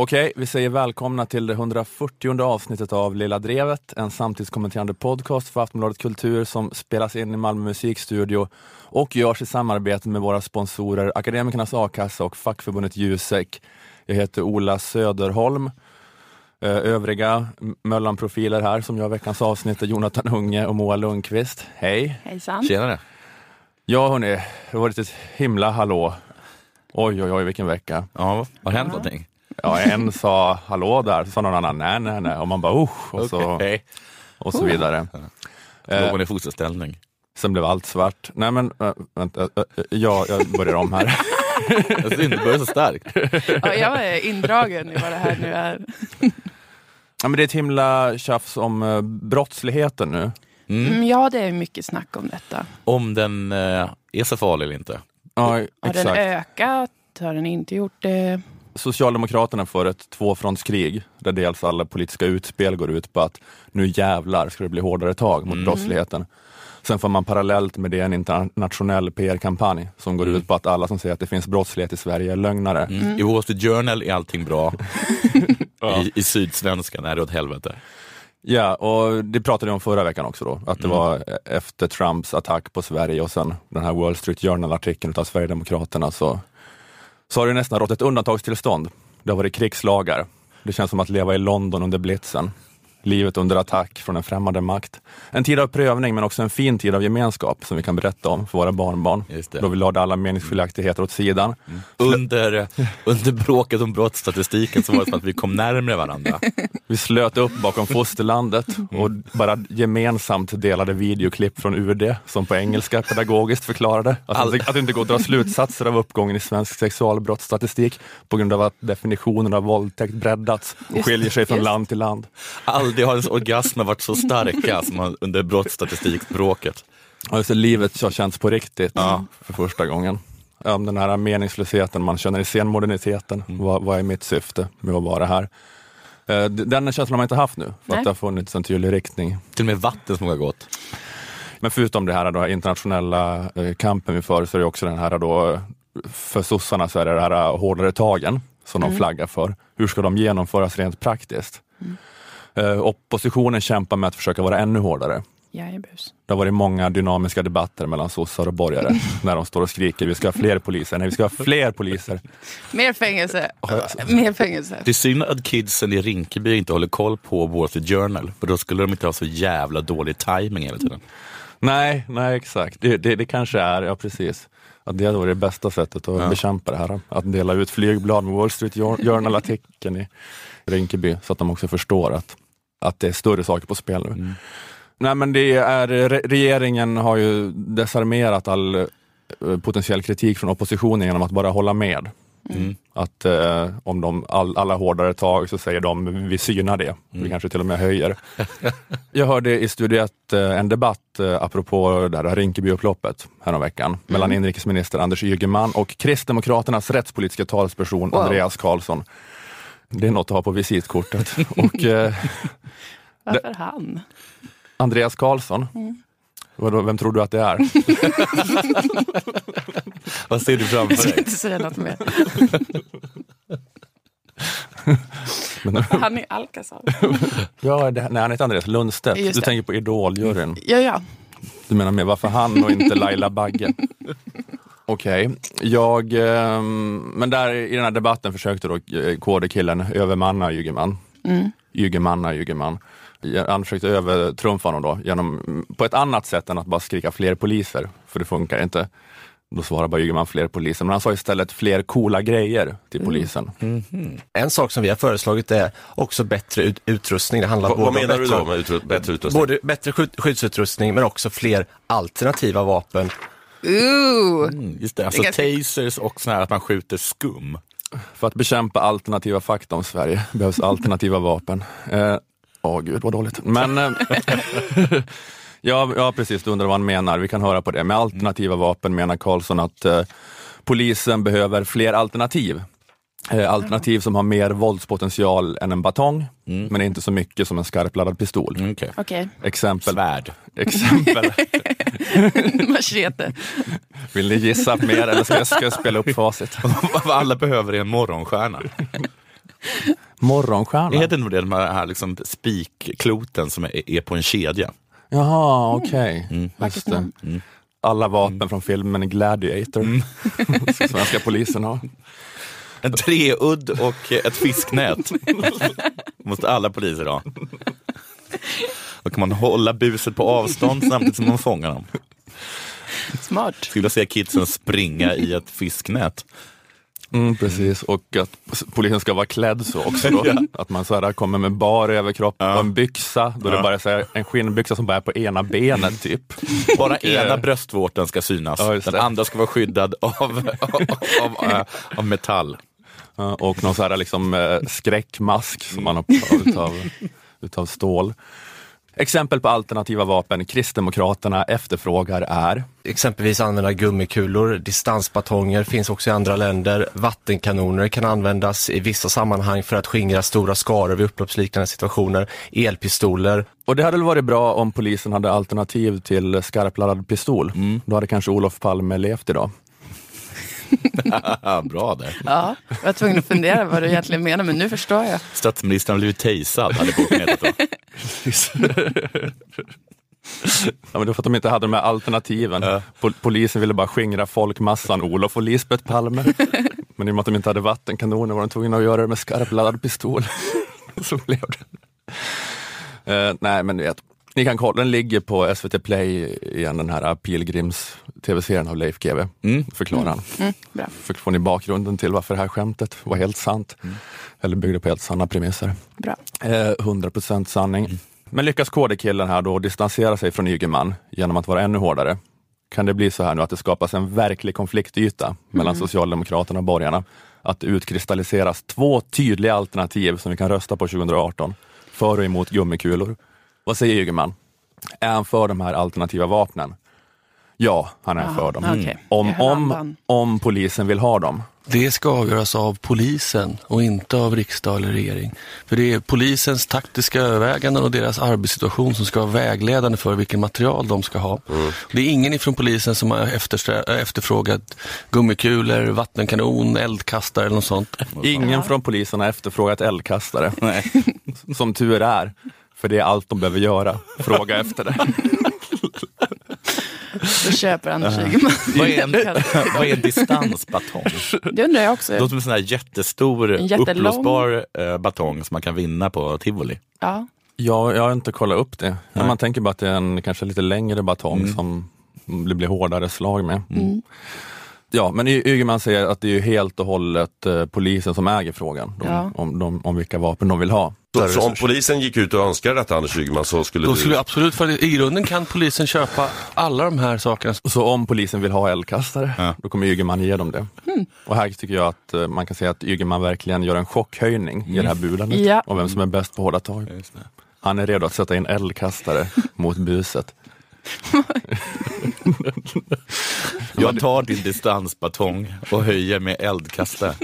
Okej, vi säger välkomna till det 140 avsnittet av Lilla Drevet, en samtidskommenterande podcast för Aftonbladet Kultur som spelas in i Malmö musikstudio och görs i samarbete med våra sponsorer Akademikernas A-kassa och fackförbundet Jusek. Jag heter Ola Söderholm. Eh, Övriga Möllan-profiler här som gör veckans avsnitt är Jonathan Unge och Moa Lundqvist. Hej! Hejsan. Tjenare. Ja hörni, det har varit ett himla hallå. Oj oj oj vilken vecka. Ja, har hänt någonting? Ja, en sa hallå där, så sa någon annan nej, nej, nej. Och man bara usch, och så, Okej. och så vidare. Låg Eh, hon i fosterställning? sen blev allt svart. Nej men, äh, vänta, äh, ja, jag börjar om här. Synd, du börjar så starkt. Ja, jag är indragen i vad det här nu är. Ja, men det är ett himla tjafs om äh, brottsligheten nu. Mm. Mm, ja, det är mycket snack om detta. Om den eh, är så farlig eller inte. Ja, Har den exakt. ökat? Har den inte gjort det? Socialdemokraterna för ett tvåfrontskrig där dels alla politiska utspel går ut på att nu jävlar ska det bli hårdare tag mot Mm. brottsligheten. Sen får man parallellt med det en internationell PR-kampanj som går Mm. ut på att alla som säger att det finns brottslighet i Sverige är lögnare. Mm. I Wall Street Journal är allting bra. I, I Sydsvenskan är det åt helvete. Ja, och det pratade vi om förra veckan också då, att det Mm. var efter Trumps attack på Sverige och sen den här Wall Street Journal-artikeln av Sverigedemokraterna så, så har det nästan rått ett undantagstillstånd. Det har varit krigslagar. Det känns som att leva i London under blitzen. Livet under attack från en främmande makt. En tid av prövning men också en fin tid av gemenskap som vi kan berätta om för våra barnbarn. Då vi lade alla meningsskiljaktigheter åt sidan. Under, under bråket om brottsstatistiken så var det som att vi kom närmare varandra. Vi slöt upp bakom fosterlandet och bara gemensamt delade videoklipp från UD som på engelska pedagogiskt förklarade att, All- det, att det inte går att dra slutsatser av uppgången i svensk sexualbrottsstatistik på grund av att definitionen av våldtäkt breddats och skiljer sig från land till land. Aldrig har ens orgasmer varit så starka som under brottsstatistikbråket. Alltså, livet har känts på riktigt Ja. för första gången. Om den här meningslösheten man känner i senmoderniteten. Vad, vad är mitt syfte med att vara här? Eh, Den känslan har man inte haft nu, för Nej. att det har funnits en tydlig riktning. Till och med vatten som har gått. Men förutom det här då, internationella eh, kampen vi för så är det också den här då, för sossarna så är det det här eh, hårdare tagen som de flaggar för. Hur ska de genomföras rent praktiskt? Eh, oppositionen kämpar med att försöka vara ännu hårdare. Jajebus. Det har varit många dynamiska debatter mellan sossar och borgare när de står och skriker vi ska ha fler poliser, nej vi ska ha fler poliser. Mer fängelse. Mer fängelse. Det är synd att kidsen i Rinkeby inte håller koll på Wall Street Journal, för då skulle de inte ha så jävla dålig timing hela tiden. Nej, nej exakt. Det, det, det kanske är, ja precis. Att det hade varit det bästa sättet att Ja. bekämpa det här. Att dela ut flygblad med Wall Street Jour- Journal-artikeln i Rinkeby så att de också förstår att, att det är större saker på spel nu. Mm. Nej men det är, re- regeringen har ju desarmerat all eh, potentiell kritik från oppositionen genom att bara hålla med. Mm. Att eh, om de all, alla hårdare tag så säger de vi synar det, vi Mm. kanske till och med höjer. Jag hörde i Studio 1 eh, en debatt eh, apropå det här Rinkeby-upploppet häromveckan mellan inrikesminister Anders Ygeman och Kristdemokraternas rättspolitiska talesperson Wow. Andreas Karlsson. Det är något att ha på visitkortet. och eh, Varför han? Andreas Karlsson, vadå, vem tror du att det är? Vad ser du framför Jag ska dig? inte säga något mer. Men, Han är Alcazar. ja, det, nej, han heter Andreas Lundstedt. Du tänker på Idoljuryn. Ja, ja. Du menar med varför han och inte Laila Bagge? Okej, jag, ehm, men där i den här debatten försökte då eh, KD-killen övermanna Ygeman. Mm. Ygemanna Ygeman. Han försökte övertrumfa honom då genom, på ett annat sätt än att bara skrika fler poliser, för det funkar inte. Då svarar bara Ygeman fler poliser, men han sa istället fler coola grejer till polisen. En sak som vi har föreslagit är också bättre ut utrustning. Det handlar Vad, både vad om menar du bättre, då med utru- bättre utrustning? Både bättre skydd, skyddsutrustning men också fler alternativa vapen. Ooh. Mm, Just det, alltså Det tasers och sån här att man skjuter skum. För att bekämpa alternativa fakta om Sverige behövs alternativa vapen. Eh, Åh gud vad dåligt. Men eh, ja, ja precis, du undrar vad han menar. Vi kan höra på det. Med alternativa vapen menar Karlsson att eh, polisen behöver fler alternativ. Eh, alternativ som har mer våldspotential än en batong, men inte så mycket som en skarpladdad pistol. Mm, okej. Okej, Exempel. Svärd. Exempel. machete. Vill ni gissa mer eller ska jag, ska jag spela upp facit? Vad alla behöver är en morgonstjärna. Morgonstjärnan? Det heter nog det, de här liksom spikkloten som är, är på en kedja. Jaha, okej. Mm. Just det. Alla vapen från filmen Gladiator. Mm. Som Svenska polisen har. En treudd och ett fisknät. måste alla poliser ha. Då kan man hålla buset på avstånd samtidigt som man fångar dem. Smart. Skulle vilja se kidsen springa i ett fisknät. Mm, precis, och att polisen ska vara klädd så också. Då. Att man så här kommer med bar överkropp och en byxa, då det bara är så en skinnbyxa som bara är på ena benet typ. Bara Och, ena bröstvårtan ska synas. Ja, Den andra ska vara skyddad av, av, av, av, av metall. Ja, Och någon så här liksom eh, skräckmask som man har utav, utav stål. Exempel på alternativa vapen Kristdemokraterna efterfrågar är Exempelvis använda gummikulor, distansbatonger finns också i andra länder. Vattenkanoner kan användas i vissa sammanhang för att skingra stora skaror vid upploppsliknande situationer. Elpistoler. Och det hade väl varit bra om polisen hade alternativ till skarpladdad pistol. Då hade kanske Olof Palme levt idag. Bra där. Ja, jag var tvungen att fundera vad du egentligen menar, men nu förstår jag. Statsministern har blivit tasad, hade boken hetat då. Ja, men det var för att de inte hade de här alternativen. Ja. Pol- polisen ville bara skingra folkmassan Olof och Lisbeth Palme. men i och med att de inte hade vattenkanoner var de tvungna att göra det med skarpladdad pistol. Så blev det. Eh, nej, men du vet, ni kan kolla, den ligger på SVT Play igen, den här Pilgrims tv-serien av Leif GW. Mm. Förklarar han. Mm, bra. För får ni bakgrunden till varför det här skämtet var helt sant. Eller byggde på helt sanna premisser. Bra. Eh, 100% sanning. Men lyckas KD-killen här då distansera sig från Ygeman genom att vara ännu hårdare? Kan det bli så här nu att det skapas en verklig konfliktyta mellan Socialdemokraterna och borgarna? Att det utkristalliseras två tydliga alternativ som vi kan rösta på 2018. För och emot gummikulor. Vad säger Ygeman? Är han för de här alternativa vapnen? Ja, han är Aha, för dem. Om, Jag hör om, andan. om polisen vill ha dem. Det ska avgöras av polisen och inte av riksdag eller regering. För det är polisens taktiska överväganden och deras arbetssituation som ska vara vägledande för vilken material de ska ha. Det är ingen ifrån polisen som har efterfrågat gummikulor, vattenkanon, eldkastare eller något sånt. Ingen från polisen har efterfrågat eldkastare. Nej. Som tur är, för det är allt de behöver göra. Fråga efter det. Då köper Anders Ygeman. Vad är en, vad är en distansbatong? Det undrar jag också. Det låter som en sån här jättestor En jättelång- uppblåsbar eh, batong som man kan vinna på tivoli. Ja. Ja, jag har inte kollat upp det. Nej. Man tänker bara att det är en kanske lite längre batong Mm. som det blir hårdare slag med. Mm. Ja, men Ygeman säger att det är ju helt och hållet eh, polisen som äger frågan de, Ja. om, de, om vilka vapen de vill ha. Så, så om polisen gick ut och önskade detta Anders Ygeman så skulle Då du... skulle absolut, för i grunden kan polisen köpa alla de här sakerna. Så om polisen vill ha eldkastare, Ja. då kommer Ygeman ge dem det. Hmm. Och här tycker jag att eh, man kan säga att Ygeman verkligen gör en chockhöjning i det här budandet Ja. och vem som är bäst på hårda tag. Han är redo att sätta in eldkastare mot buset. Jag tar din distansbatong och höjer med eldkastare.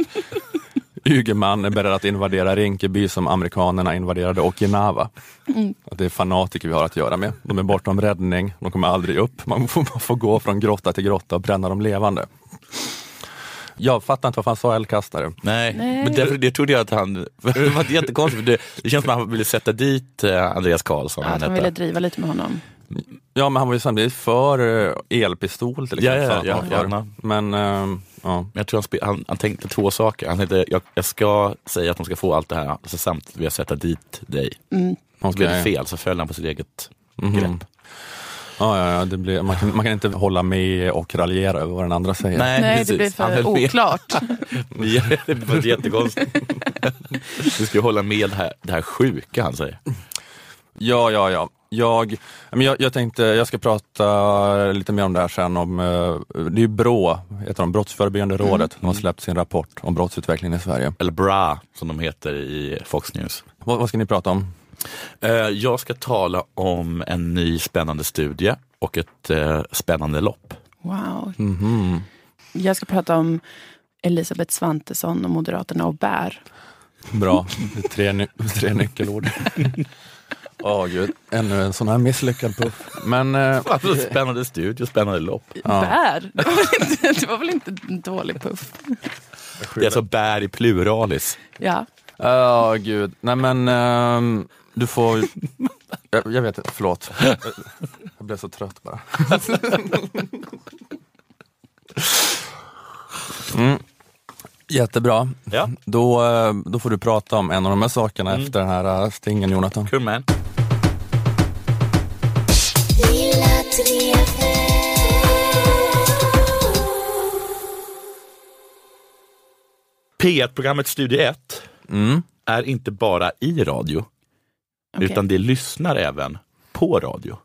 Ygeman är beredd att invadera Rinkeby som amerikanerna invaderade Okinawa. Mm. Det är fanatiker vi har att göra med. De är bortom räddning, de kommer aldrig upp. Man får, man får gå från grotta till grotta och bränna dem levande. Jag fattar inte varför han sa eldkastare. Nej, Nej. men därför, det trodde jag att han... Det var jättekonstigt, för det, det känns som att han ville sätta dit eh, Andreas Karlsson. Att han ville driva lite med honom. Ja, men han var ju samtidigt för eh, elpistol till Ja, exempel. ja, ja, han var ja. Men ehm, ja. Men Jag tror han, han, han tänkte två saker. Han tänkte, jag, jag ska säga att de ska få allt det här, alltså samtidigt vill jag sätta dit dig. Mm. Så blev det fel, så föll han på sitt eget Mhm. grepp. Ja, ja, ja, det blir, man, kan, man kan inte hålla med och raljera över vad den andra säger. Nej, precis. det blir för oklart. Ja, det var jättekonstigt. Du ska ju hålla med det här, det här sjuka han säger. Ja, ja, ja. Jag, men jag, jag tänkte, jag ska prata lite mer om det här sen. Om, eh, det är ju BRÅ, heter de, Brottsförebyggande rådet, de har släppt sin rapport om brottsutvecklingen i Sverige. Eller BRA som de heter i Fox News. Vad, vad ska ni prata om? Eh, Jag ska tala om en ny spännande studie och ett eh, spännande lopp. Wow. Mhm. Jag ska prata om Elisabeth Svantesson och Moderaterna och bär. Bra, tre, ny, tre nyckelord. Åh gud, ännu en sån här misslyckad puff. Men eh, Alltså, spännande studie och spännande lopp. Ja. Bär? Det var, väl inte, det var väl inte en dålig puff? Det är alltså bär i pluralis. Ja. Ja, gud. Nej men, ehm, du får... Jag, jag vet inte, förlåt. Jag blev så trött bara. Mm. Jättebra. Ja, Då, eh, då får du prata om en av de här sakerna efter den här eh, stingen Jonathan. kul man. P1-programmet Studio 1 Mm. är inte bara i radio, Okej. utan det lyssnar även på radio.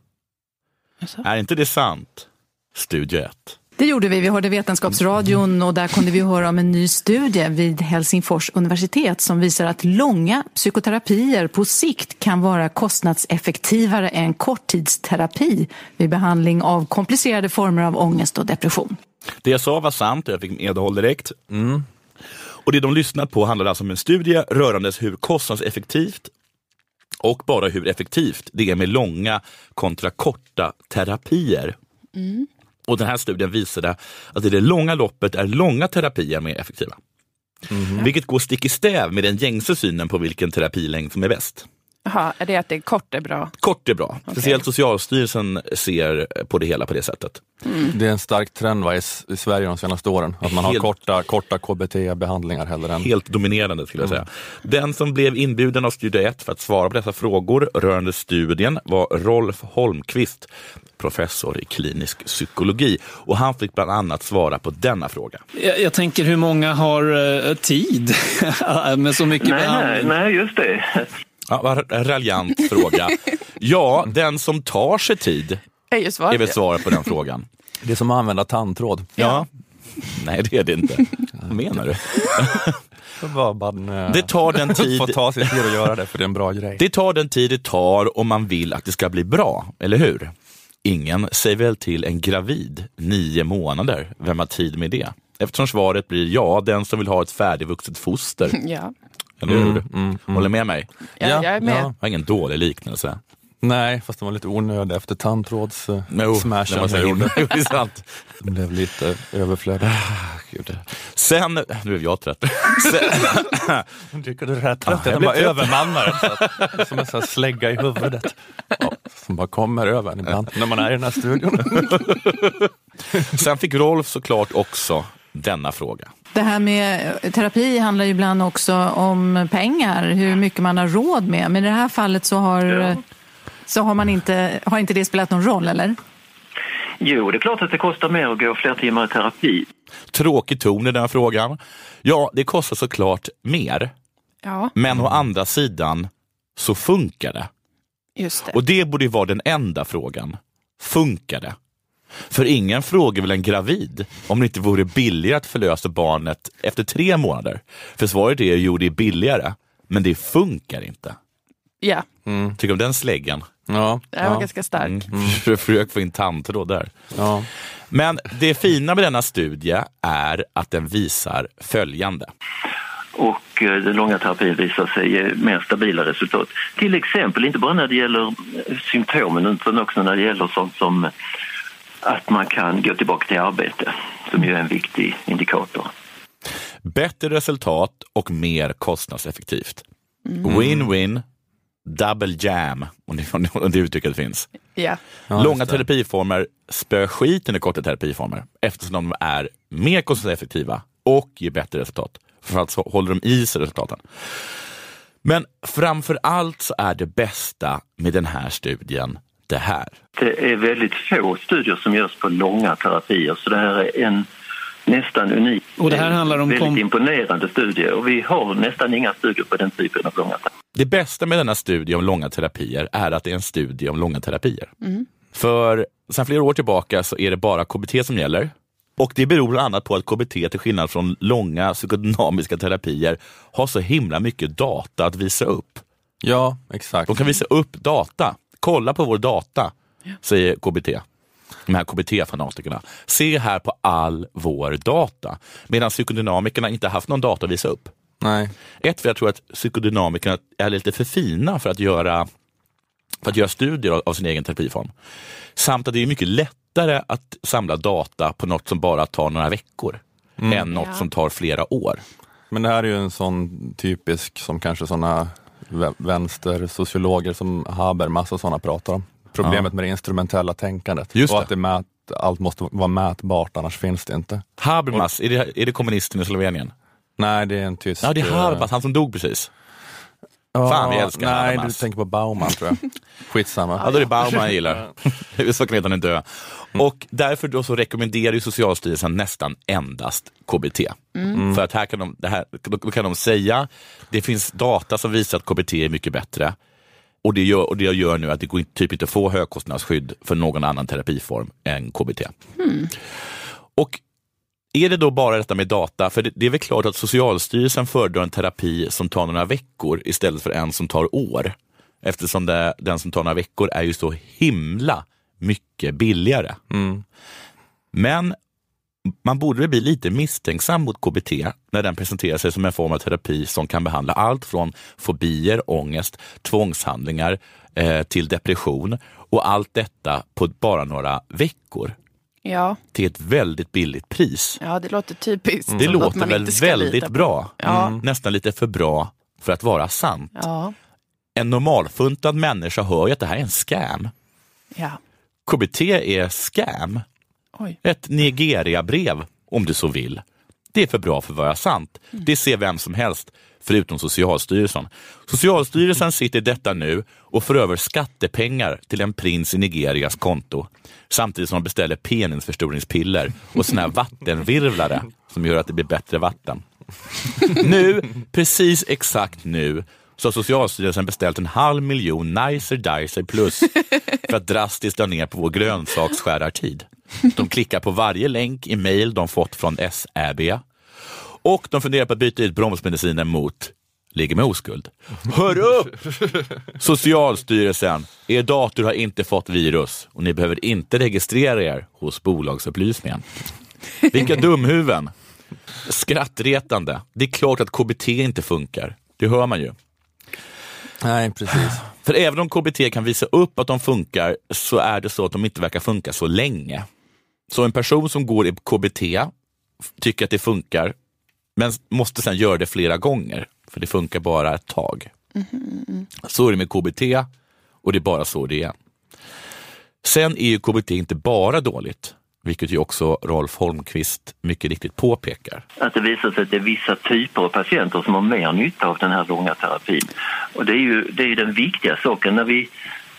Jaså? Är inte det sant? Studio 1. Det gjorde vi. Vi hörde Vetenskapsradion och där kunde vi höra om en ny studie vid Helsingfors universitet som visar att långa psykoterapier på sikt kan vara kostnadseffektivare än korttidsterapi vid behandling av komplicerade former av ångest och depression. Det jag sa var sant och jag fick medhåll direkt. Och det de lyssnat på handlade alltså om en studie rörande hur kostnadseffektivt och bara hur effektivt det är med långa kontra korta terapier. Och den här studien visade att i det långa loppet är långa terapier mer effektiva. Vilket går stick i stäv med den gängse synen på vilken terapilängd som är bäst. Jaha, är det att det är kort är bra? Kort är bra. Speciellt Socialstyrelsen ser på det hela på det sättet. Det är en stark trend va, i, i Sverige de senaste åren. Att man har Helt- korta, korta KBT-behandlingar hellre än... Helt dominerande skulle jag säga. Den som blev inbjuden av Studio 1 för att svara på dessa frågor rörande studien var Rolf Holmqvist, professor i klinisk psykologi. Och han fick bland annat svara på denna fråga. Jag, jag tänker hur många har eh, tid med så mycket Nej, nej, behandling? nej, just det. Ja, vad en raljant fråga. Ja, den som tar sig tid Är ju är svaret. väl svaret på den frågan. Det är som att använda tandtråd. Ja. Nej, det är det inte. Vad menar du? Det, eh, Det tar den tid får ta sig tid att göra det för det är en bra grej. Det tar den tid det tar om man vill att det ska bli bra, eller hur? Ingen säger väl till en gravid nio månader, vem har tid med det? Eftersom svaret blir ja, den som vill ha ett färdigvuxet foster. Ja, Eller hur? Mm, mm, mm. Håller med mig? ja, jag är med. Det var ingen dålig liknelse. Nej, fast den var lite onödig efter tandtråds Jo, smashen det var så jag gjorde. det är sant. Blev lite överflödig. Gud. Sen, nu är jag trött. Sen, Tycker du rätt Ja, rätt? jag Den bara trött. övermannar att- Som en sån slägga i huvudet. Ja, som bara kommer över en ibland när man är i den här studion. sen fick Rolf såklart också denna fråga. Det här med eh, terapi handlar ju ibland också om pengar, hur mycket man har råd med. Men i det här fallet så har, Ja. så har, man inte, har inte det spelat någon roll, eller? Jo, det är klart att det kostar mer att gå fler timmar i terapi. Tråkig ton i den här frågan. Ja, det kostar såklart mer, Ja, men å andra sidan så funkar det. just det. Och det borde ju vara den enda frågan. Funkar det? För ingen frågar väl en gravid om det inte vore billigare att förlösa barnet efter tre månader. För svaret är jo, det är billigare, men det funkar inte. Ja, Tycker du om den släggan? Ja, det var ja, ganska stark. Mm. Försök få in tandtråd där. ja. Men det fina med denna studie är att den visar följande. Och eh, den långa terapin visar sig ge mer stabila resultat. Till exempel, inte bara när det gäller eh, symptomen utan också när det gäller sånt som att man kan gå tillbaka till arbete, som ju är en viktig indikator. Bättre resultat och mer kostnadseffektivt. Win-win, double jam, om det, uttrycket finns. Ja, Ja, Långa terapiformer spöar skiten i korta terapiformer eftersom de är mer kostnadseffektiva och ger bättre resultat. Framförallt så håller de i sig resultaten. Men framför allt så är det bästa med den här studien det här. Det är väldigt få studier som görs på långa terapier så det här är en nästan unik, Och det här handlar om väldigt kom- imponerande studie och vi har nästan inga studier på den typen av långa terapier. Det bästa med denna studie om långa terapier är att det är en studie om långa terapier. För sedan flera år tillbaka så är det bara KBT som gäller. Och det beror bland annat på att KBT till skillnad från långa psykodynamiska terapier har så himla mycket data att visa upp. ja, exakt. De kan visa upp data. Kolla på vår data, säger KBT. De här KBT-fanatikerna. Se här på all vår data. Medan psykodynamikerna inte haft någon data att visa upp. Nej. Ett, för jag tror att psykodynamikerna är lite för fina för att göra, för att göra studier av, sin egen terapiform. Samt att det är mycket lättare att samla data på något som bara tar några veckor än något Ja. som tar flera år. Men det här är ju en sån typisk som kanske sådana vänstersociologer som Habermas och sådana pratar om. Problemet Ja. med det instrumentella tänkandet. Just och det. att det mät, allt måste vara mätbart, annars finns det inte. Habermas, är det, är det kommunisten i Slovenien? Nej, det är en tysk... Ja, det är eh, Habermas, han som dog precis. Ja, Fan, vi älskar Nej, Habermas. du tänker på Baumann tror jag. Skitsamma. Ja, då är det Baumann jag gillar. Så kan han dö. Och därför då så rekommenderar ju Socialstyrelsen nästan endast KBT. För att här kan de, det här, då kan de säga, det finns data som visar att KBT är mycket bättre. Och det gör, och det gör nu att det går typ inte att få högkostnadsskydd för någon annan terapiform än KBT. Och är det då bara detta med data? För det, det är väl klart att Socialstyrelsen föredrar en terapi som tar några veckor istället för en som tar år. Eftersom det, den som tar några veckor är ju så himla mycket billigare. Men man borde väl bli lite misstänksam mot KBT när den presenterar sig som en form av terapi som kan behandla allt från fobier, ångest, tvångshandlingar eh, till depression och allt detta på bara några veckor Ja, till ett väldigt billigt pris. ja, det låter typiskt. Det som att låter väl väldigt bra. Ja. Mm. Nästan lite för bra för att vara sant. Ja, En normalfuntad människa hör ju att det här är en scam. ja. KBT är scam. Oj. Ett Nigeria-brev, om du så vill. Det är för bra för att vara sant. Mm. Det ser vem som helst, förutom Socialstyrelsen. Socialstyrelsen sitter i detta nu och för över skattepengar till en prins i Nigerias konto. Samtidigt som de beställer penisförstoringspiller och såna här vattenvirvlare som gör att det blir bättre vatten. Nu, precis exakt nu, så har Socialstyrelsen beställt en halv miljon Nicer Dicer Plus för att drastiskt dra ner på vår grönsaksskärartid. De klickar på varje länk i mejl de fått från SÄB och de funderar på att byta ut bromsmedicinen mot ligger med oskuld. Hör upp! Socialstyrelsen, er dator har inte fått virus och ni behöver inte registrera er hos Bolagsupplysningen. Vilka dumhuvuden! Skrattretande. Det är klart att KBT inte funkar. Det hör man ju. Nej, precis. För även om KBT kan visa upp att de funkar så är det så att de inte verkar funka så länge. Så en person som går i KBT tycker att det funkar men måste sedan göra det flera gånger för det funkar bara ett tag. Så är det med KBT och det är bara så det är. Sen är ju KBT inte bara dåligt, vilket ju också Rolf Holmqvist mycket riktigt påpekar. att det visar sig att det är vissa typer av patienter som har mer nytta av den här långa terapin. Och det är ju, det är ju den viktiga saken. När vi,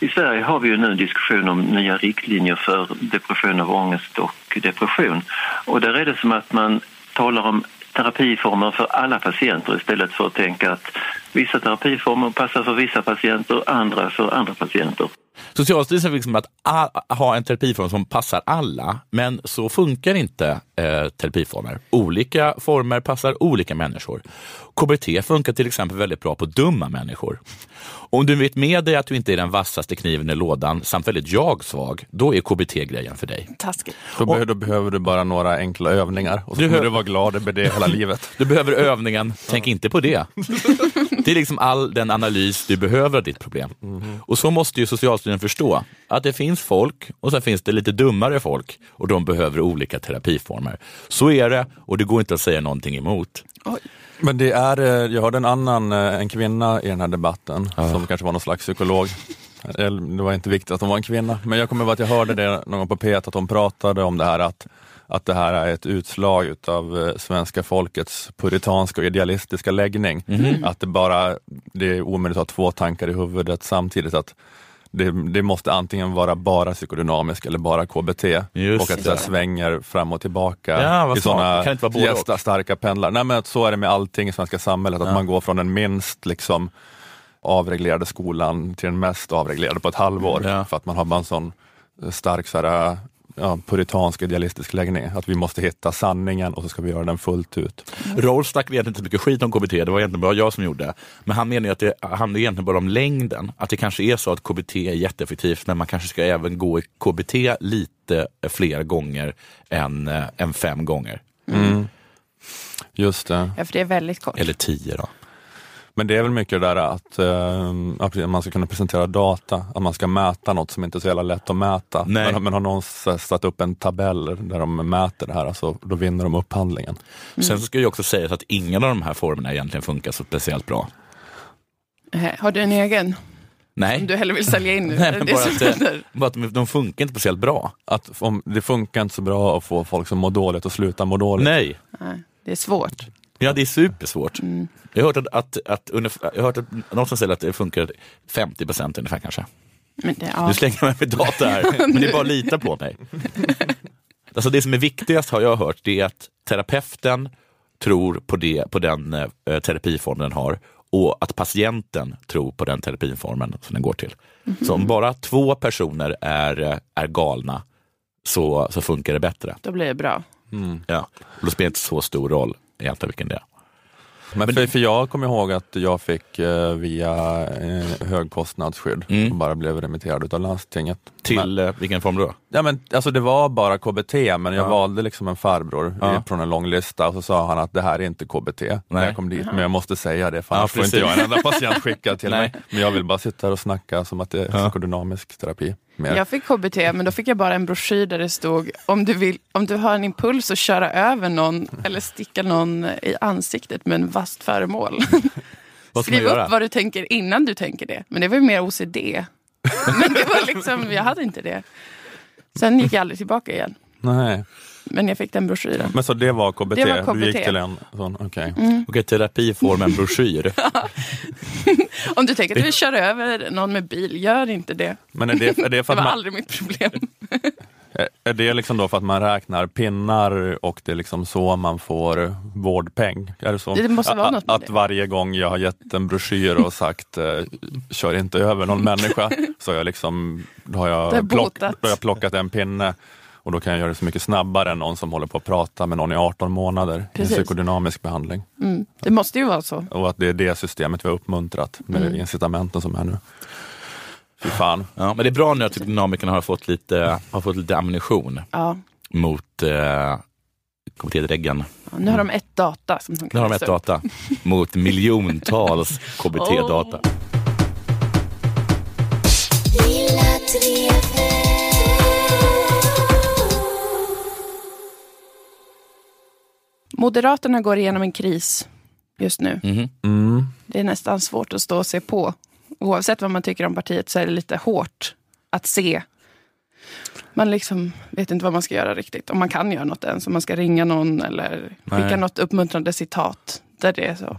I Sverige har vi ju nu en diskussion om nya riktlinjer för depression av ångest och depression. Och där är det som att man talar om terapiformer för alla patienter istället för att tänka att vissa terapiformer passar för vissa patienter, andra för andra patienter. Socialstyrelsen vill liksom att a- ha en terapiform som passar alla, men så funkar inte eh, terapiformer. Olika former passar olika människor. KBT funkar till exempel väldigt bra på dumma människor. Om du vet med dig att du inte är den vassaste kniven i lådan samt väldigt jag-svag, då är KBT-grejen för dig. Taskigt. Då, behöver, då behöver du bara några enkla övningar och så Du kommer hör- du vara glad över det hela livet. Du behöver övningen, tänk inte på det. Det är liksom all den analys du behöver av ditt problem. Och så måste ju Socialstyrelsen förstå att det finns folk och sen finns det lite dummare folk och de behöver olika terapiformer. Så är det och det går inte att säga någonting emot. Men det är, eh, jag hörde en annan, eh, en kvinna i den här debatten som kanske var någon slags psykolog. Det var inte viktigt att hon var en kvinna, men jag kommer ihåg att jag hörde det någon gång på P1 att hon pratade om det här att, att det här är ett utslag utav eh, svenska folkets puritanska och idealistiska läggning. Att det bara, det är omöjligt att ha två tankar i huvudet samtidigt. att det, det måste antingen vara bara psykodynamisk eller bara KBT Just och att det svänger fram och tillbaka Ja, i sådana starka pendlar. Nej men att så är det med allting i svenska samhället, att man går från den minst liksom avreglerade skolan till den mest avreglerade på ett halvår. Ja. För att man har bara en sån eh, stark så här, ja, puritansk idealistisk läggning. Att vi måste hitta sanningen och så ska vi göra den fullt ut. Rolf snackade egentligen inte så mycket skit om KBT, det var egentligen bara jag som gjorde det. Men han menar ju att det handlar egentligen bara om längden. Att det kanske är så att KBT är jätteeffektivt men man kanske ska även gå i KBT lite fler gånger än, eh, än fem gånger. Just det. Ja, för det är väldigt kort. Eller tio då. Men det är väl mycket det där att eh, att man ska kunna presentera data, att man ska mäta något som inte är så jävla lätt att mäta. Nej. Men, men har någon satt upp en tabell där de mäter det här, alltså, då vinner de upphandlingen. Sen så ska jag också säga att ingen av de här formerna egentligen funkar så speciellt bra. Har du en egen Nej, som du hellre vill sälja in nu? Nej, men det bara att bara att de, de funkar inte speciellt bra. Att om, det funkar inte så bra att få folk som mår dåligt att sluta må dåligt. Nej, Nej, det är svårt. Ja det är supersvårt. Mm. Jag har hört att, att, att, ungefär, jag har hört att någon som säger att det funkar 50 procent ungefär kanske. Men det, ja. Nu slänger jag mig med data här, men det är bara att lita på mig. Alltså det som är viktigast har jag hört, det är att terapeuten tror på, det, på den eh, terapiformen den har och att patienten tror på den terapiformen som den går till. Så om bara två personer är, eh, är galna så, så funkar det bättre. Då blir det bra. Ja. Och då spelar det inte så stor roll egentligen vilken det är. Men för, för jag kommer ihåg att jag fick eh, via eh, högkostnadsskydd Mm. och bara blev remitterad av landstinget. Men, Till eh, vilken form då? Ja, men, alltså det var bara KBT, men jag Ja. valde liksom en farbror Ja. i- från en lång lista och så sa han att det här är inte KBT när Nej. jag kom dit, men jag måste säga det för Ja, annars får inte jag en enda patient skickad till Nej. mig. Men jag vill bara sitta här och snacka som att det är Ja. psykodynamisk terapi. Mer. Jag fick KBT, men då fick jag bara en broschyr där det stod om du, vill, om du har en impuls att köra över någon eller sticka någon i ansiktet med en vasst föremål. Skriv upp vad du tänker innan du tänker det. Men det var ju mer OCD. Men det var liksom, jag hade inte det. Sen gick jag aldrig tillbaka igen. Nej. Men jag fick den broschyren. Men så det var KBT? Det var Du gick KBT. till en sån, okej. Okej, terapiformen broschyr. Om du tänker att du vill köra över någon med bil, gör inte det. Men är det, är det Det för var att man, aldrig mitt problem. Är- Är det liksom då för att man räknar pinnar och det är liksom så man får vårdpeng? Är det, så? Det måste vara att, något att varje gång jag har gett en broschyr och sagt eh, kör inte över någon människa, så jag, liksom, då har jag, plock, då har jag plockat en pinne och då kan jag göra det så mycket snabbare än någon som håller på att prata med någon i 18 månader i Precis. psykodynamisk behandling. Mm. Det måste ju vara så. Och att det är det systemet vi har uppmuntrat med Mm. incitamenten som är nu. Fy fan. Ja, men det är bra nu att dynamikerna har fått lite, har fått lite ammunition Ja. mot eh, KBT-dräggen. Ja, nu har de ett data som de Nu har de ett data mot miljontals KBT-data. Moderaterna går igenom en kris just nu. Mhm. Mm. Det är nästan svårt att stå och se på. Oavsett vad man tycker om partiet så är det lite hårt att se. Man liksom vet inte vad man ska göra riktigt. Om man kan göra något ens. Om man ska ringa någon eller skicka Nej. något uppmuntrande citat. Där det är så.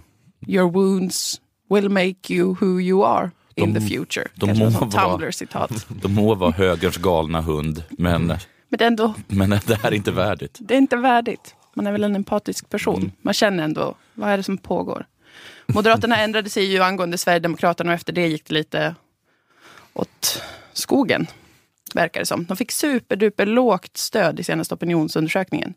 Your wounds will make you who you are in De- the future. de Kanske må vara-. De må vara högerns galna hund, men, Men det är, ändå, men det här är inte värdigt. det är inte värdigt. Man är väl en empatisk person. Mm. Man känner ändå, vad är det som pågår? Moderaterna ändrade sig ju angående Sverigedemokraterna och efter det gick det lite åt skogen. Verkar det som. De fick superduper lågt stöd i senaste opinionsundersökningen.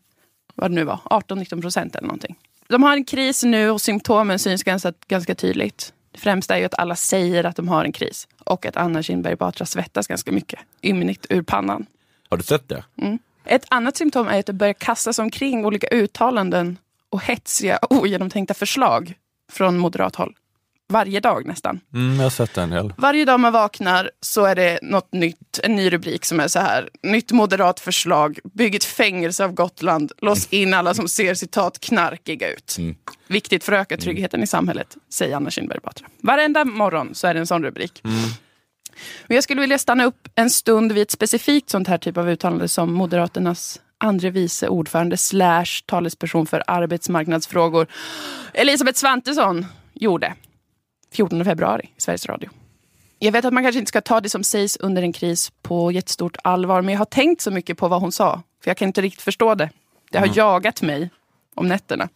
Vad det nu var, 18-19 procent eller någonting. De har en kris nu och symptomen syns ganska, ganska tydligt. Det främsta är ju att alla säger att de har en kris. Och att Anna Kinberg Batra svettas ganska mycket. Ymnigt ur pannan. Har du sett det? Ett annat symptom är att det börjar kastas omkring olika uttalanden och hetsiga, ogenomtänkta förslag från moderat håll. Varje dag nästan. Mm, jag har sett en del. Varje dag man vaknar så är det något nytt, en ny rubrik som är så här. Nytt moderat förslag, bygg ett fängelse av Gotland, lås in alla som ser citat knarkiga ut. Mm. Viktigt för att öka tryggheten i samhället, säger Anna Kinberg Batra. Varenda morgon så är det en sån rubrik. Men jag skulle vilja stanna upp en stund vid ett specifikt sånt här typ av uttalande som Moderaternas andre vice ordförande slash talesperson för arbetsmarknadsfrågor Elisabeth Svantesson gjorde 14 februari i Sveriges Radio. Jag vet att man kanske inte ska ta det som sägs under en kris på jättestort allvar, men jag har tänkt så mycket på vad hon sa, för jag kan inte riktigt förstå det. Det har jagat mig om nätterna.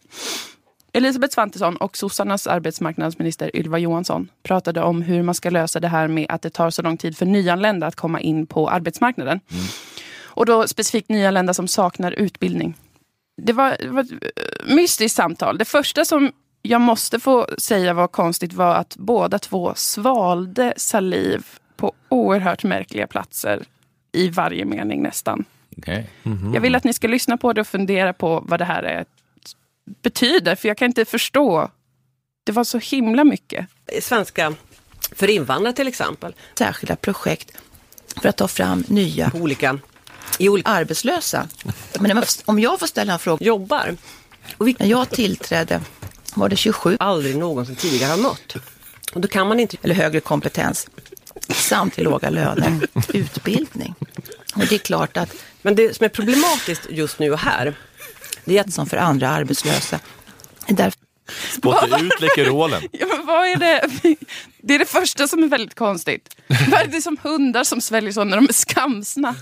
Elisabeth Svantesson och sossarnas arbetsmarknadsminister Ylva Johansson pratade om hur man ska lösa det här med att det tar så lång tid för nyanlända att komma in på arbetsmarknaden. Och då specifikt nyanlända som saknar utbildning. Det var, det var ett eh, mystiskt samtal. Det första som jag måste få säga var konstigt var att båda två svalde saliv på oerhört märkliga platser i varje mening nästan. Okej. Jag vill att ni ska lyssna på det och fundera på vad det här är, betyder, för jag kan inte förstå det var så himla mycket. Svenska för invandrare till exempel. Särskilda projekt för att ta fram nya På olika, i olika arbetslösa. Men om jag- får ställa en fråga. jobbar. Och När jag tillträdde var det 27 Aldrig någonsin tidigare har mött. Och då kan man inte eller högre kompetens samt till låga löner, utbildning. Och det är klart att Men det som är problematiskt just nu och här, det är att som för andra arbetslösa. Där Spotta ut Läkerolen. Ja, men vad är det? Det är det första som är väldigt konstigt. Vad är det som hundar som sväljer så när de är skamsna?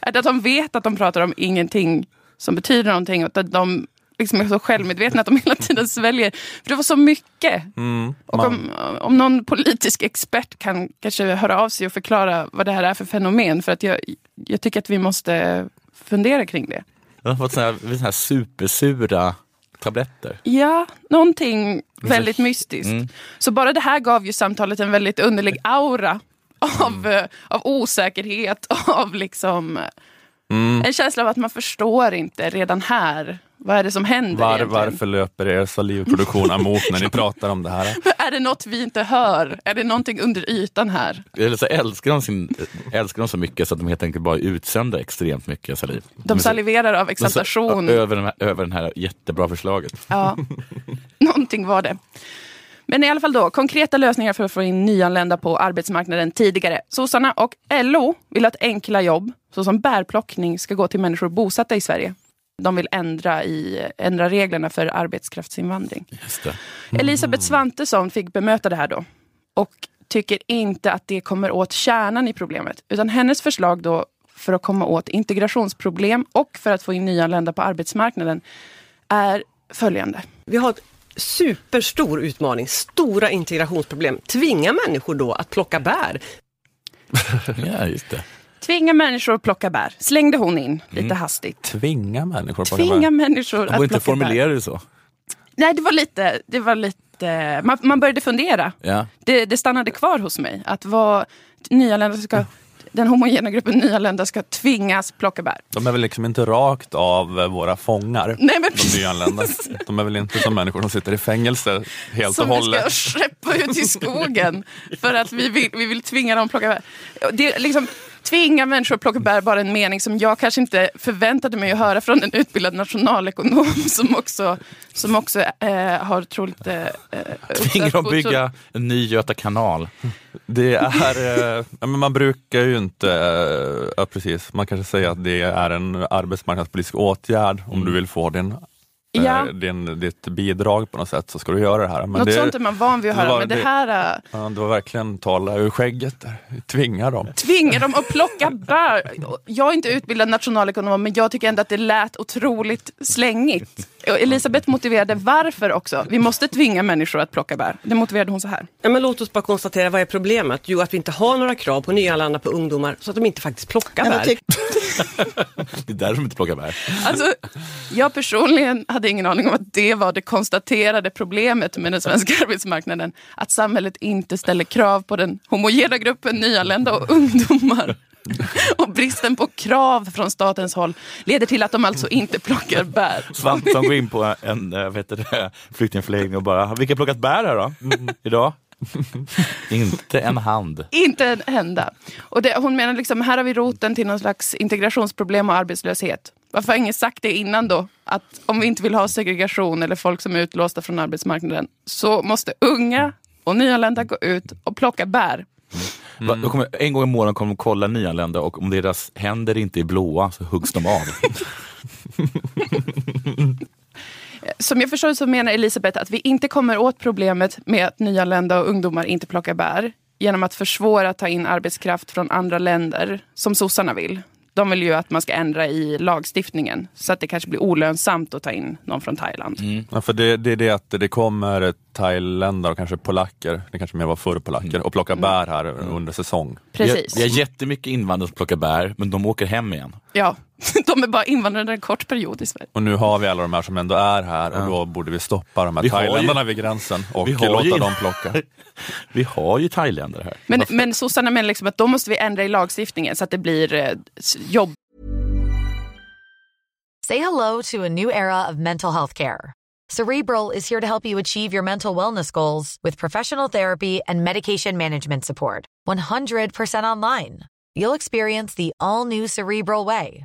Att de vet att de pratar om ingenting som betyder någonting och att de liksom är så självmedvetna att de hela tiden sväljer? För det var så mycket. och om, om någon politisk expert kan kanske höra av sig och förklara vad det här är för fenomen. För att jag, jag tycker att vi måste fundera kring det. Jag har fått såna här, såna här supersura tabletter. Ja, någonting väldigt mystiskt. Mm. Så bara det här gav ju samtalet en väldigt underlig aura av, eh, av osäkerhet, av liksom Mm. en känsla av att man förstår inte redan här. Vad är det som händer Var, egentligen? varför löper er salivproduktion emot när ni pratar om det här? Är det något vi inte hör? Är det någonting under ytan här? Eller så älskar de, sin, älskar de så mycket så att de helt enkelt bara utsöndrar extremt mycket saliv. De saliverar av de exaltation. Över, den här, över den här jättebra förslaget. Ja, någonting var det. Men i alla fall då, konkreta lösningar för att få in nyanlända på arbetsmarknaden tidigare. Sossarna och LO vill att enkla jobb, såsom bärplockning, ska gå till människor bosatta i Sverige. De vill ändra, i, ändra reglerna för arbetskraftsinvandring. Just det. Elisabeth Svantesson fick bemöta det här då och tycker inte att det kommer åt kärnan i problemet. Utan hennes förslag då för att komma åt integrationsproblem och för att få in nyanlända på arbetsmarknaden är följande. Vi har ett superstor utmaning, stora integrationsproblem. Tvinga människor då att plocka bär. Ja, just det. Tvinga människor att plocka bär, slängde hon in lite hastigt. Tvinga människor att plocka Tvinga bär. människor De att inte formulera det så. Nej, det var lite, det var lite man, man började fundera. Ja. Det, det stannade kvar hos mig. Att vad nyanlända ska, den homogena gruppen nyanlända ska tvingas plocka bär. De är väl liksom inte rakt av eh, våra fångar, Nej, men de nyanlända. De är väl inte som människor som sitter i fängelse helt som och vi ska hållet. skeppa ut i skogen för att vi vill, vi vill tvinga dem att plocka bär. Det liksom, tvinga människor att plocka bär bara en mening som jag kanske inte förväntade mig att höra från en utbildad nationalekonom som också, som också eh, har troligt... Eh, Tvinga dem bygga en ny Göta kanal. Det är, eh, man brukar ju inte, eh, ja, precis, man kanske säger att det är en arbetsmarknadspolitisk åtgärd. Om du vill få din, eh, Ja. din, ditt bidrag på något sätt så ska du göra det här. Men Något det, sånt är man van vid att det höra, var- men det det- här... eh, ja, det var verkligen tala ur skägget där. Tvinga dem. tvinga dem att plocka bär. Jag är inte utbildad nationalekonom, men jag tycker ändå att det lät otroligt slängigt. Elisabeth motiverade varför också. Vi måste tvinga människor att plocka bär. Det motiverade hon så här. Ja, men låt oss bara konstatera, vad är problemet? Jo, att vi inte har några krav på nyanlända på ungdomar så att de inte faktiskt plockar bär. Det är där de inte plockar bär. Alltså, jag personligen hade ingen aning om att det var det konstaterade problemet med den svenska arbetsmarknaden. Att samhället inte ställer krav på den homogena gruppen nyanlända och ungdomar. Och bristen på krav från statens håll leder till att de alltså inte plockar bär. Svantesson går in på en vet du, det, flyktingförläggning och bara, vilka har plockat bär här då? Idag? inte en hand. Inte en enda. Och det, hon menar liksom, här har vi roten till någon slags integrationsproblem och arbetslöshet. Varför har ingen sagt det innan då? Att om vi inte vill ha segregation eller folk som är utlåsta från arbetsmarknaden så måste unga och nyanlända gå ut och plocka bär. Då kommer, en gång i månaden kommer de kolla nyanlända och om deras händer inte är blåa så huggs de av. Som jag förstår så menar Elisabeth att vi inte kommer åt problemet med att nyanlända och ungdomar inte plockar bär genom att försvåra att ta in arbetskraft från andra länder, som sossarna vill. De vill ju att man ska ändra i lagstiftningen så att det kanske blir olönsamt att ta in någon från Thailand. Ja, för det, det är det att det kommer thailändare och kanske polacker, det kanske mer var förr polacker, och plockar bär här under säsong. Precis. Vi har, vi har jättemycket invandrare som plockar bär, men de åker hem igen. Ja, de är bara invandrare en kort period i Sverige. Och nu har vi alla de här som ändå är här och då borde vi stoppa de här Vi har ju- thailändarna vid gränsen och låta ju- dem plocka. Vi har ju thailändare här. Men, men sossarna menar liksom att då måste vi ändra i lagstiftningen så att det blir eh, jobb Say hello to a new era of mental health care. Cerebral is here to help you achieve your mental wellness goals with professional therapy and medication management support. 100% online. You'll experience the all new Cerebral Way,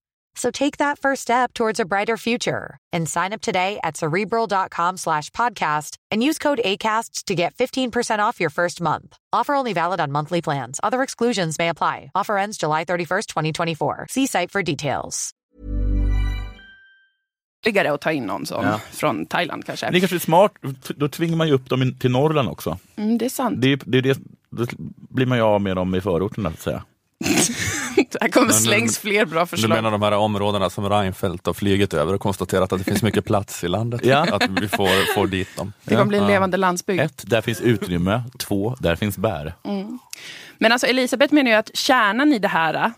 So take that first step towards a brighter future and sign up today at cerebral.com slash podcast and use code ACAST to get 15% off your first month. Offer only valid on monthly plans. Other exclusions may apply. Offer ends July 31st, 2024. See site for details. Ytterligare att ta in någon som Ja. från Thailand kanske. Det är kanske är smart, då tvingar man ju upp dem in- till Norrland också. Mm, det är sant. Det, det, det, då blir man ju av med dem i förorterna, så att säga. Här kommer Men- slängs fler bra Du förslag. menar de här områdena som Reinfeldt har flugit över och konstaterat att det finns mycket plats i landet? Ja. Att vi får, får dit dem? Det kommer bli en levande landsbygd. Ett, där finns utrymme. Två, där finns bär. Mm. Men alltså Elisabeth menar ju att kärnan i det här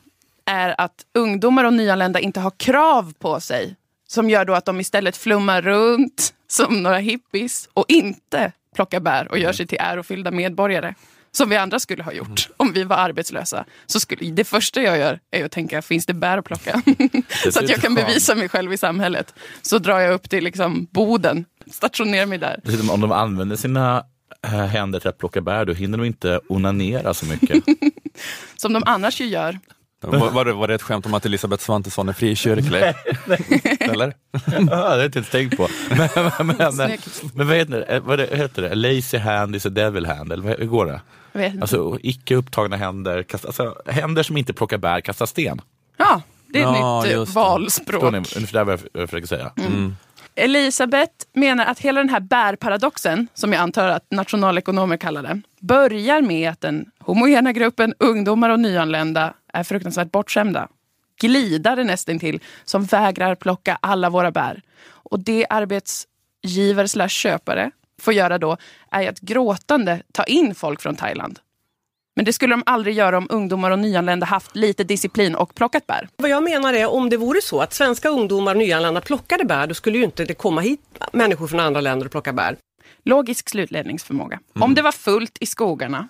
är att ungdomar och nyanlända inte har krav på sig. Som gör då att de istället flummar runt som några hippies och inte plockar bär och gör sig till ärofyllda medborgare. Som vi andra skulle ha gjort om vi var arbetslösa. Så skulle, det första jag gör är att tänka, finns det bär att plocka? så att jag kan bevisa mig själv i samhället. Så drar jag upp till liksom Boden, stationerar mig där. Dessutom, om de använder sina eh, händer till att plocka bär, då hinner de inte onanera så mycket. Som de annars ju gör. Var, var, det, var det ett skämt om att Elisabeth Svantesson är frikyrklig? Eller? ja, det har jag inte ens tänkt på. Men, men, men, men vad, heter det? vad heter det? Lazy hand is a devil hand, eller vad- hur går det? Alltså icke upptagna händer, kasta, alltså, händer som inte plockar bär kastar sten. Ja, det är ett Ja, nytt eh, valspråk. Förstår ni ungefär vad jag- vad jag försöker säga? Mm. Elisabeth menar att hela den här bärparadoxen, som jag antar att nationalekonomer kallar det, börjar med att den homogena gruppen ungdomar och nyanlända är fruktansvärt bortskämda. Glidare nästintill, som vägrar plocka alla våra bär. Och det arbetsgivare slash köpare får göra då är att gråtande ta in folk från Thailand. Men det skulle de aldrig göra om ungdomar och nyanlända haft lite disciplin och plockat bär. Vad jag menar är om det vore så att svenska ungdomar och nyanlända plockade bär, då skulle ju inte det komma hit människor från andra länder och plocka bär. Logisk slutledningsförmåga. Om det var fullt i skogarna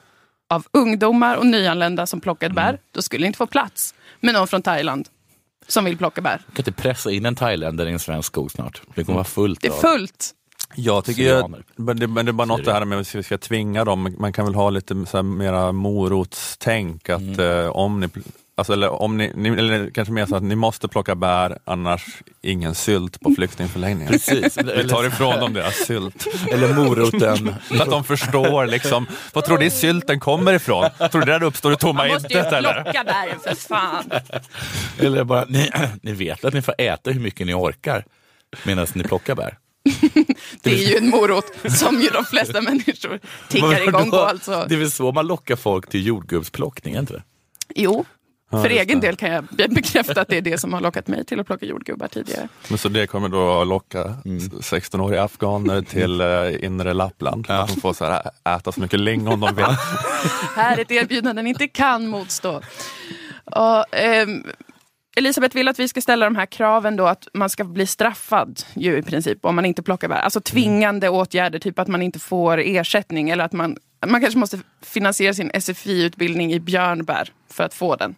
av ungdomar och nyanlända som plockade bär, då skulle det inte få plats med någon från Thailand som vill plocka bär. Jag kan inte pressa in en thailändare i en svensk skog snart. Det kommer vara fullt Det är fullt. Jag tycker Syrianer. men det, men det är bara något det här med att vi ska tvinga dem. Man kan väl ha lite så här mera morotstänk. Att Mm. eh, om ni, alltså, eller, om ni, ni, eller kanske mer så att ni måste plocka bär, annars ingen sylt på flyktingförläggningen. Precis. Vi tar ifrån dem deras sylt. Eller moroten. Så att de förstår liksom, vad tror ni sylten kommer ifrån? Tror du det där uppstår i tomma Man måste ju intet eller? plocka bären för fan. Eller bara, ni, ni vet att ni får äta hur mycket ni orkar medan ni plockar bär. Det är ju en morot som ju de flesta människor tickar igång på. Alltså. Det är väl så man lockar folk till jordgubbsplockning, inte det? Jo, Ja, för just egen det. del kan jag be- bekräfta att det är det som har lockat mig till att plocka jordgubbar tidigare. Men så det kommer då att locka 16-åriga afghaner till eh, inre Lappland. Att de får så här, äta så mycket lingon de vill. Här är ett erbjudande den inte kan motstå. Och, ehm, Elisabeth vill att vi ska ställa de här kraven då att man ska bli straffad ju i princip om man inte plockar bär. Alltså tvingande åtgärder, typ att man inte får ersättning eller att man, man kanske måste finansiera sin SFI-utbildning i björnbär för att få den.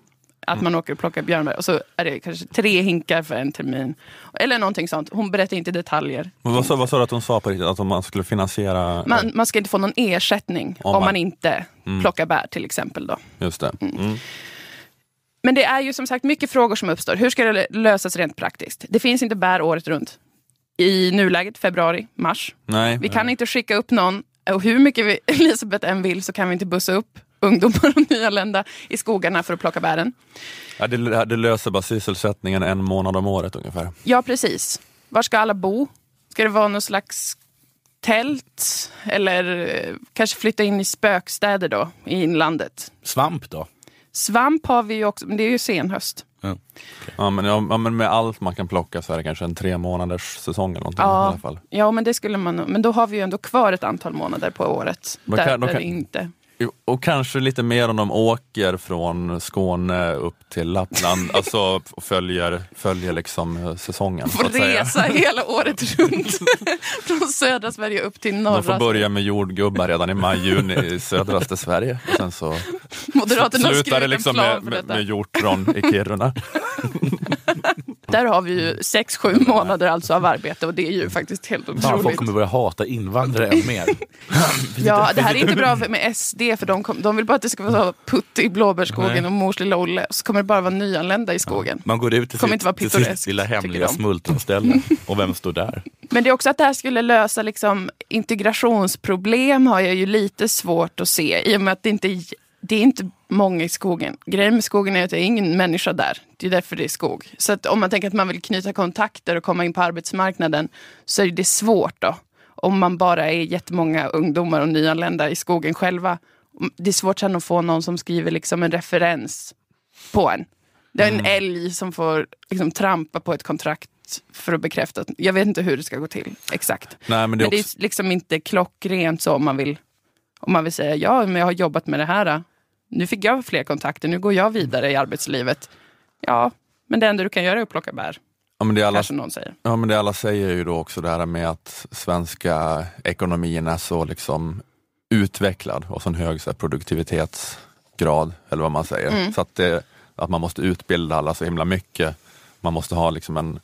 Att man åker och plockar björnbär och så är det kanske tre hinkar för en termin. Eller någonting sånt. Hon berättar inte detaljer. Men vad, sa, vad sa du att hon sa på riktigt? Att man skulle finansiera? Man, man ska inte få någon ersättning Om om, man- man inte Mm. plockar bär till exempel. Då. Just det. Men det är ju som sagt mycket frågor som uppstår. Hur ska det lösas rent praktiskt? Det finns inte bär året runt. I nuläget, februari, mars. Nej. Vi kan inte skicka upp någon, och hur mycket vi, Elisabeth än vill så kan vi inte bussa upp ungdomar och nyanlända i skogarna för att plocka bären. Ja, det, det löser bara sysselsättningen en månad om året ungefär. Ja, precis. Var ska alla bo? Ska det vara någon slags tält? Eller eh, kanske flytta in i spökstäder då, i inlandet? Svamp då? Svamp har vi ju också, men det är ju senhöst. Ja, men, ja, ja, men med allt man kan plocka så är det kanske en tre månaders säsong eller någonting i Ja, alla fall. ja, men det skulle man Men då har vi ju ändå kvar ett antal månader på året. Där, kan- där kan- det inte... Och kanske lite mer om de åker från Skåne upp till Lappland, alltså följer, följer liksom eh, säsongen. Får resa hela året runt. Från södra Sverige upp till norra De får börja med jordgubbar redan i maj, juni i södraste Sverige. Och sen så Moderaterna slutar det liksom med, med, med hjortron i Kiruna. Där har vi ju sex, sju månader alltså av arbete och det är ju faktiskt helt Fan, folk otroligt. kommer börja hata invandrare än mer. Ja, det här är inte bra för- med SD för de, kom, de vill bara att det ska vara putt i blåbärsskogen Nej. och mors lilla Olle. Så kommer det bara vara nyanlända i skogen. Man går ut till Kommer sitt, inte vara till sitt lilla hemliga smultronställe och vem står där? Men det är också att det här skulle lösa liksom, integrationsproblem har jag ju lite svårt att se i och med att det inte det är inte många i skogen. Grejen med skogen är att det är ingen människa där. Det är därför det är skog. Så att om man tänker att man vill knyta kontakter och komma in på arbetsmarknaden så är det svårt då. Om man bara är jättemånga ungdomar och nyanlända i skogen själva. Det är svårt sen att få någon som skriver liksom en referens på en. Det är en älg som får liksom trampa på ett kontrakt för att bekräfta. att- Jag vet inte hur det ska gå till exakt. Nej, men Men det det är är, också, liksom inte klockrent så om man vill, om man vill säga ja, men jag har jobbat med det här. Nu fick jag fler kontakter, nu går jag vidare i arbetslivet. Ja, men det enda du kan göra är att plocka bär, ja, men det alla, kanske någon säger. ja, men det alla säger är ju då också det här med att svenska ekonomin är så liksom utvecklad och sån hög så här, produktivitetsgrad, eller vad man säger. Mm. Så att, det, att man måste utbilda alla så himla mycket. Man måste ha liksom en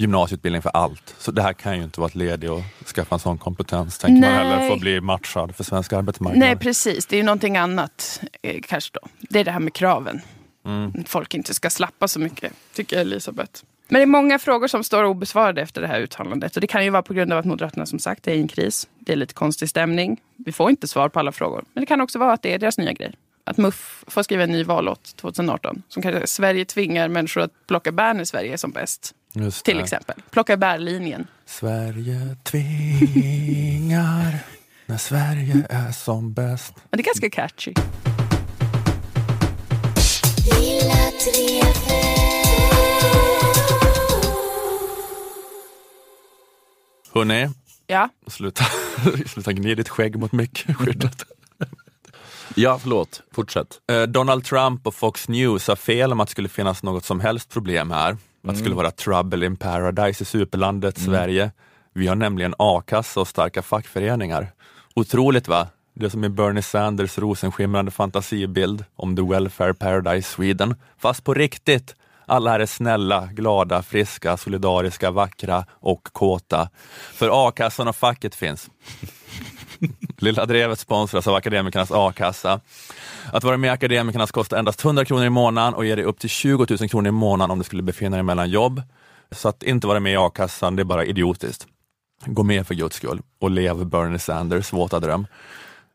gymnasieutbildning för allt. Så det här kan ju inte vara ett led i att skaffa en sån kompetens, tänker man Nej. heller, för att bli matchad för svensk arbetsmarknad. Nej, precis. Det är ju någonting annat eh, kanske då. Det är det här med kraven. Mm. Folk inte ska slappa så mycket, tycker Elisabeth. Men det är många frågor som står obesvarade efter det här uttalandet. Och det kan ju vara på grund av att Moderaterna som sagt är i en kris. Det är lite konstig stämning. Vi får inte svar på alla frågor. Men det kan också vara att det är deras nya grej. Att MUF får skriva en ny vallåt 2018. Som kanske Sverige tvingar människor att plocka bär när Sverige är som bäst. Just Till det. exempel. Plocka bärlinjen. Sverige tvingar när Sverige är som bäst. Men det är ganska catchy. Hörrni, Ja. sluta, sluta gnida ditt skägg mot mickskyddet. Ja, förlåt. Fortsätt. Eh, Donald Trump och Fox News har fel om att det skulle finnas något som helst problem här. Att det skulle vara trouble in paradise i superlandet Sverige. Vi har nämligen a-kassa och starka fackföreningar. Otroligt va? Det är som i Bernie Sanders rosenskimrande fantasibild om the welfare paradise Sweden. Fast på riktigt. Alla här är snälla, glada, friska, solidariska, vackra och kåta. För a-kassan och facket finns. Lilla Drevet sponsras av Akademikernas a-kassa. Att vara med i Akademikernas kostar endast 100 kronor i månaden och ger dig upp till 20 000 kronor i månaden om du skulle befinna dig mellan jobb. Så att inte vara med i a-kassan, det är bara idiotiskt. Gå med för guds skull och lev Bernie Sanders våta dröm.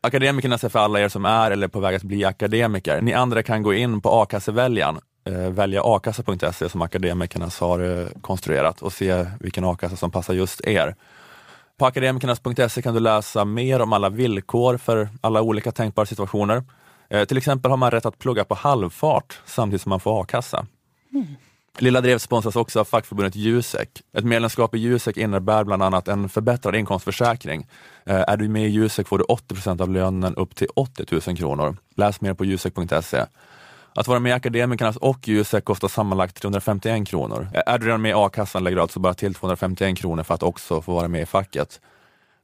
Akademikernas är för alla er som är eller är på väg att bli akademiker. Ni andra kan gå in på a-kasseväljaren, eh, välja akassa.se som Akademikernas har eh, konstruerat och se vilken a-kassa som passar just er. På akademikernas.se kan du läsa mer om alla villkor för alla olika tänkbara situationer. Eh, till exempel har man rätt att plugga på halvfart samtidigt som man får a-kassa. Lilla Drev sponsras också av fackförbundet Jusek. Ett medlemskap i Jusek innebär bland annat en förbättrad inkomstförsäkring. Eh, är du med i Jusek får du 80% av lönen upp till 80 000 kronor. Läs mer på jusek.se. Att vara med i Akademikernas och Jusek kostar sammanlagt 351 kronor. Är du redan med i a-kassan lägger du alltså bara till 251 kronor för att också få vara med i facket.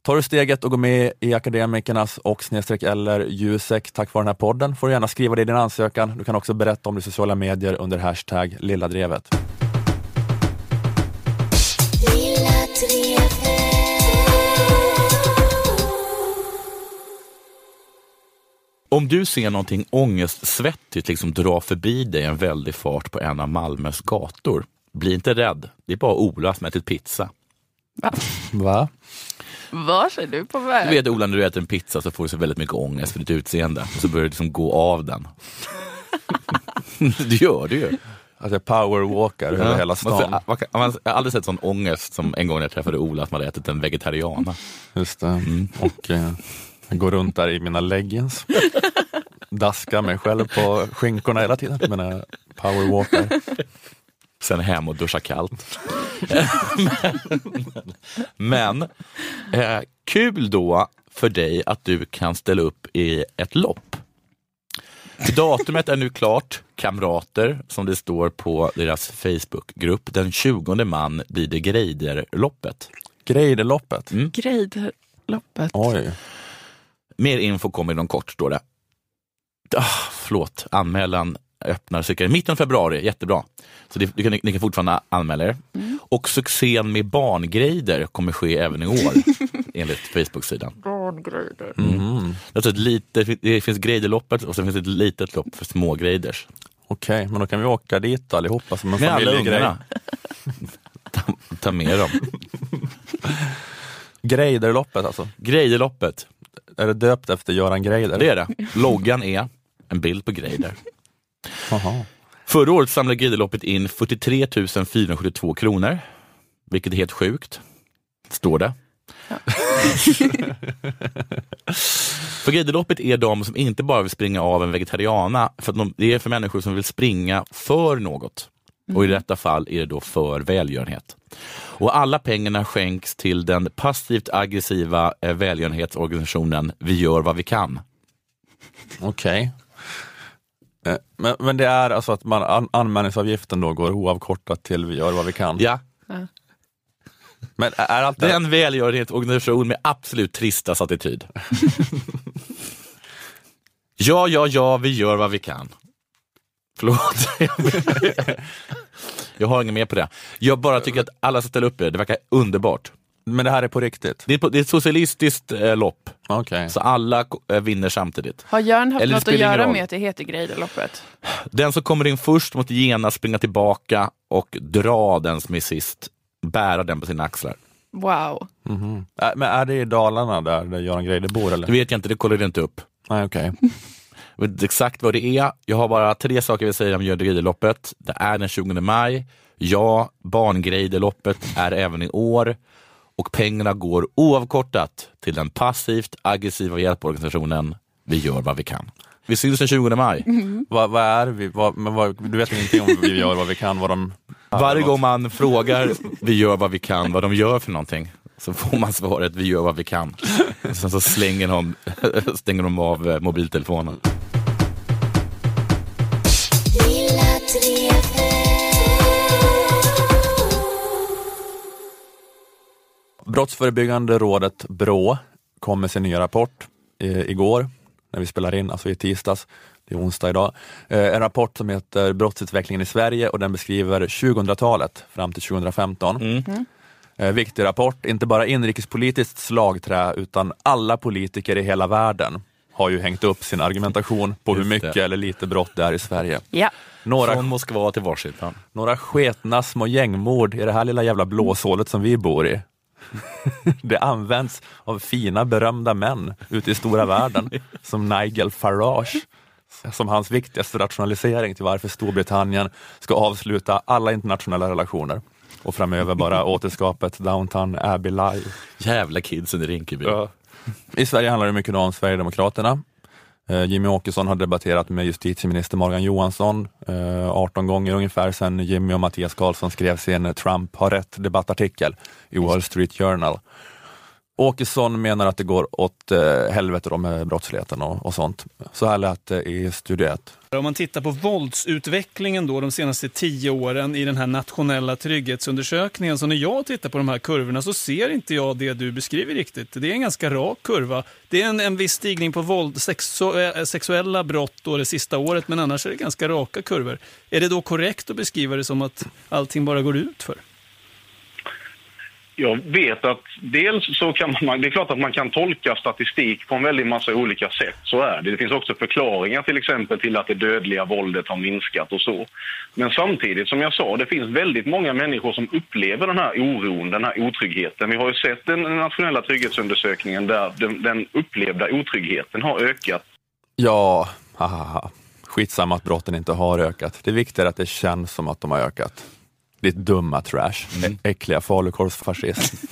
Tar du steget och går med i Akademikernas och snedstreck eller Jusek tack vare den här podden får du gärna skriva det i din ansökan. Du kan också berätta om det i sociala medier under hashtag lilladrevet. Om du ser någonting ångestsvettigt liksom dra förbi dig en väldig fart på en av Malmös gator, bli inte rädd. Det är bara Ola som ätit pizza. Va? Vart är du på väg? Du vet Ola, när du äter en pizza så får du så väldigt mycket ångest för ditt utseende och så börjar du liksom gå av den. du gör det ju. Att jag powerwalkar över hela stan. Man, jag har aldrig sett sån ångest som en gång när jag träffade Ola, att man hade ätit en vegetariana. Just det. Och eh, jag går runt där i mina leggings. Daskar mig själv på skinkorna hela tiden. Men jag powerwalkar. Sen hem och duscha kallt. men men eh, kul då för dig att du kan ställa upp i ett lopp. Datumet är nu klart, kamrater, som det står på deras Facebookgrupp. Den 20 man blir det Greiderloppet. Greiderloppet? Mm. Greiderloppet. Oj. Mer info kommer inom kort, står det. Ah, förlåt, anmälan öppnar cirka i mitten av februari, jättebra. Så det, ni, kan, ni kan fortfarande anmäla er. Och succén med barngreider kommer ske även i år, enligt Facebook-sidan. Barngreider. Mm. Alltså ett litet, det finns Greiderloppet och sen finns det ett litet lopp för små greiders. Okej, men då kan vi åka dit allihopa som en Med alla familjegrej. ungarna. ta, ta med dem. Greiderloppet alltså? Greiderloppet. Är det döpt efter Göran Greider? Det är det. Loggan är en bild på Greider. Förra året samlade Greiderloppet in 43 472 kronor, vilket är helt sjukt, står det. för Greiderloppet är de som inte bara vill springa av en vegetariana, för de, det är för människor som vill springa för något. Och i detta fall är det då för välgörenhet. Och alla pengarna skänks till den passivt aggressiva eh, välgörenhetsorganisationen Vi gör vad vi kan. Okej. Eh, Men, men det är alltså att man, an, anmälningsavgiften då går oavkortat till vi gör vad vi kan? Ja. Men är allt Det är en välgörenhetsorganisation med absolut tristast attityd. ja, ja, ja, vi gör vad vi kan. Förlåt. Jag har inget mer på det. Jag bara tycker att alla ska ställa upp det. Det verkar underbart. Men det här är på riktigt? Det är, på, det är ett socialistiskt eh, lopp. Okay. Så alla eh, vinner samtidigt. Har Göran haft Eller något att göra roll. med att det heter Greiderloppet? Den som kommer in först måste genast springa tillbaka och dra den som är sist. Bära den på sina axlar. Wow. Mhm. Äh, Men är det i Dalarna där, där Göran Greider bor? Eller? Det vet jag inte, det kollade jag inte upp. Nej, okej. Jag vet inte exakt vad det är. Jag har bara tre saker jag vill säga om Gördegrideloppet. Det är den 20 maj. Ja, Barngreideloppet är även i år. Och pengarna går oavkortat till den passivt aggressiva hjälporganisationen Vi gör vad vi kan. Vi syns den 20 maj. Vad, vad är vi? Vad, men vad, du vet ingenting om vi gör vad vi kan? Vad de, Varje gång man frågar Vi gör vad vi kan, vad de gör för någonting, så får man svaret Vi gör vad vi kan. Och sen så slänger de, stänger de av eh, mobiltelefonen. Brottsförebyggande rådet BRÅ kom med sin nya rapport eh, igår, när vi spelar in, alltså i tisdags. Det är onsdag idag. Eh, en rapport som heter Brottsutvecklingen i Sverige och den beskriver 2000-talet fram till 2015. Eh, viktig rapport, inte bara inrikespolitiskt slagträ utan alla politiker i hela världen har ju hängt upp sin argumentation på hur mycket eller lite brott det är i Sverige. Ja. Några, Från Moskva till Washington. några sketna små gängmord i det här lilla jävla blåshålet som vi bor i. Det används av fina berömda män ute i stora världen som Nigel Farage som hans viktigaste rationalisering till varför Storbritannien ska avsluta alla internationella relationer och framöver bara återskapa ett Downton Abbey live. Jävla kidsen i Rinkeby. I Sverige handlar det mycket om Sverigedemokraterna. Eh, Jimmy Åkesson har debatterat med justitieminister Morgan Johansson eh, 18 gånger ungefär sedan Jimmy och Mattias Karlsson skrev sin Trump har rätt debattartikel i Wall Street Journal. Åkesson menar att det går åt eh, helvete då med brottsligheten och, och sånt. Så här lät det i Studio 1. Om man tittar på våldsutvecklingen då de senaste tio åren i den här nationella trygghetsundersökningen, så när jag tittar på de här kurvorna så ser inte jag det du beskriver riktigt. Det är en ganska rak kurva. Det är en, en viss stigning på våld, sexu eh, sexuella brott då det sista året, men annars är det ganska raka kurvor. Är det då korrekt att beskriva det som att allting bara går ut för? Jag vet att dels så kan man, det är klart att man kan tolka statistik på en väldig massa olika sätt, så är det. Det finns också förklaringar till exempel till att det dödliga våldet har minskat och så. Men samtidigt, som jag sa, det finns väldigt många människor som upplever den här oron, den här otryggheten. Vi har ju sett den nationella trygghetsundersökningen där den, den upplevda otryggheten har ökat. Ja, haha. skitsamma att brotten inte har ökat. Det viktiga är att det känns som att de har ökat. Ditt dumma trash, Ä- äckliga falukorvsfascist.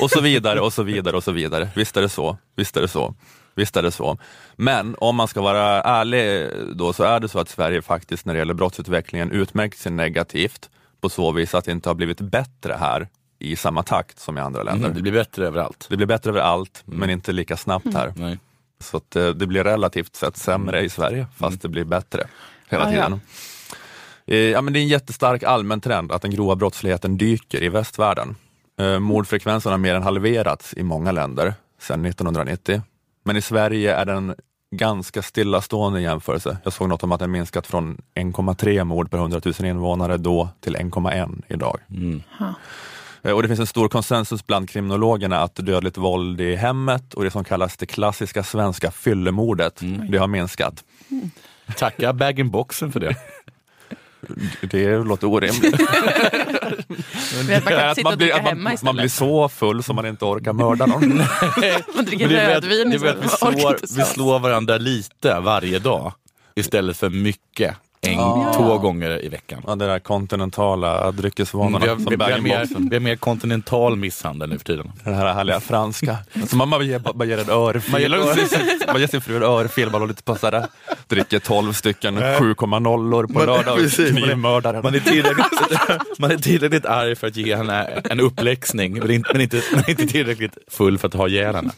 och så vidare och så vidare och så vidare. Visst är det så, visst är det så, visst är det så. Men om man ska vara ärlig då så är det så att Sverige faktiskt när det gäller brottsutvecklingen utmärkt sig negativt på så vis att det inte har blivit bättre här i samma takt som i andra länder. Mm, det blir bättre överallt. Det blir bättre överallt, men inte lika snabbt här. Nej. Så att eh, det blir relativt sett sämre i Sverige, fast det blir bättre hela Ah, ja. Eh, Ja, men det är en jättestark allmän trend att den grova brottsligheten dyker i västvärlden. Eh, Mordfrekvensen har mer än halverats i många länder sedan 1990. Men i Sverige är den ganska stillastående i jämförelse. Jag såg något om att den minskat från 1,3 mord per 100 000 invånare då till 1,1 idag. Eh, Och det finns en stor konsensus bland kriminologerna att dödligt våld i hemmet och det som kallas det klassiska svenska fyllemordet, det har minskat. Tacka bag-in-boxen för det. Det låter orimligt. Man kan Att sitta och blir, dricka hemma man, istället. man blir så full så man inte orkar mörda någon. Man dricker rödvin vi. Man slår, vi så. slår varandra lite varje dag istället för mycket. En, Ja. Två gånger i veckan. Ja, det där kontinentala dryckesvanorna Mm, vi, har, som vi, vi, har mer, vi har mer kontinental misshandel nu för tiden. Den här härliga franska. Alltså man bara ger, bara ger en örfil. Man ger Man ger, sin fru en örfil, håller lite sådär. Dricker 12 stycken 7,0 på Man- lördag och precis, man är- knivmördar henne. Man är, tillräckligt, man är tillräckligt arg för att ge henne en uppläxning men inte, men inte tillräckligt full för att ha ihjäl henne.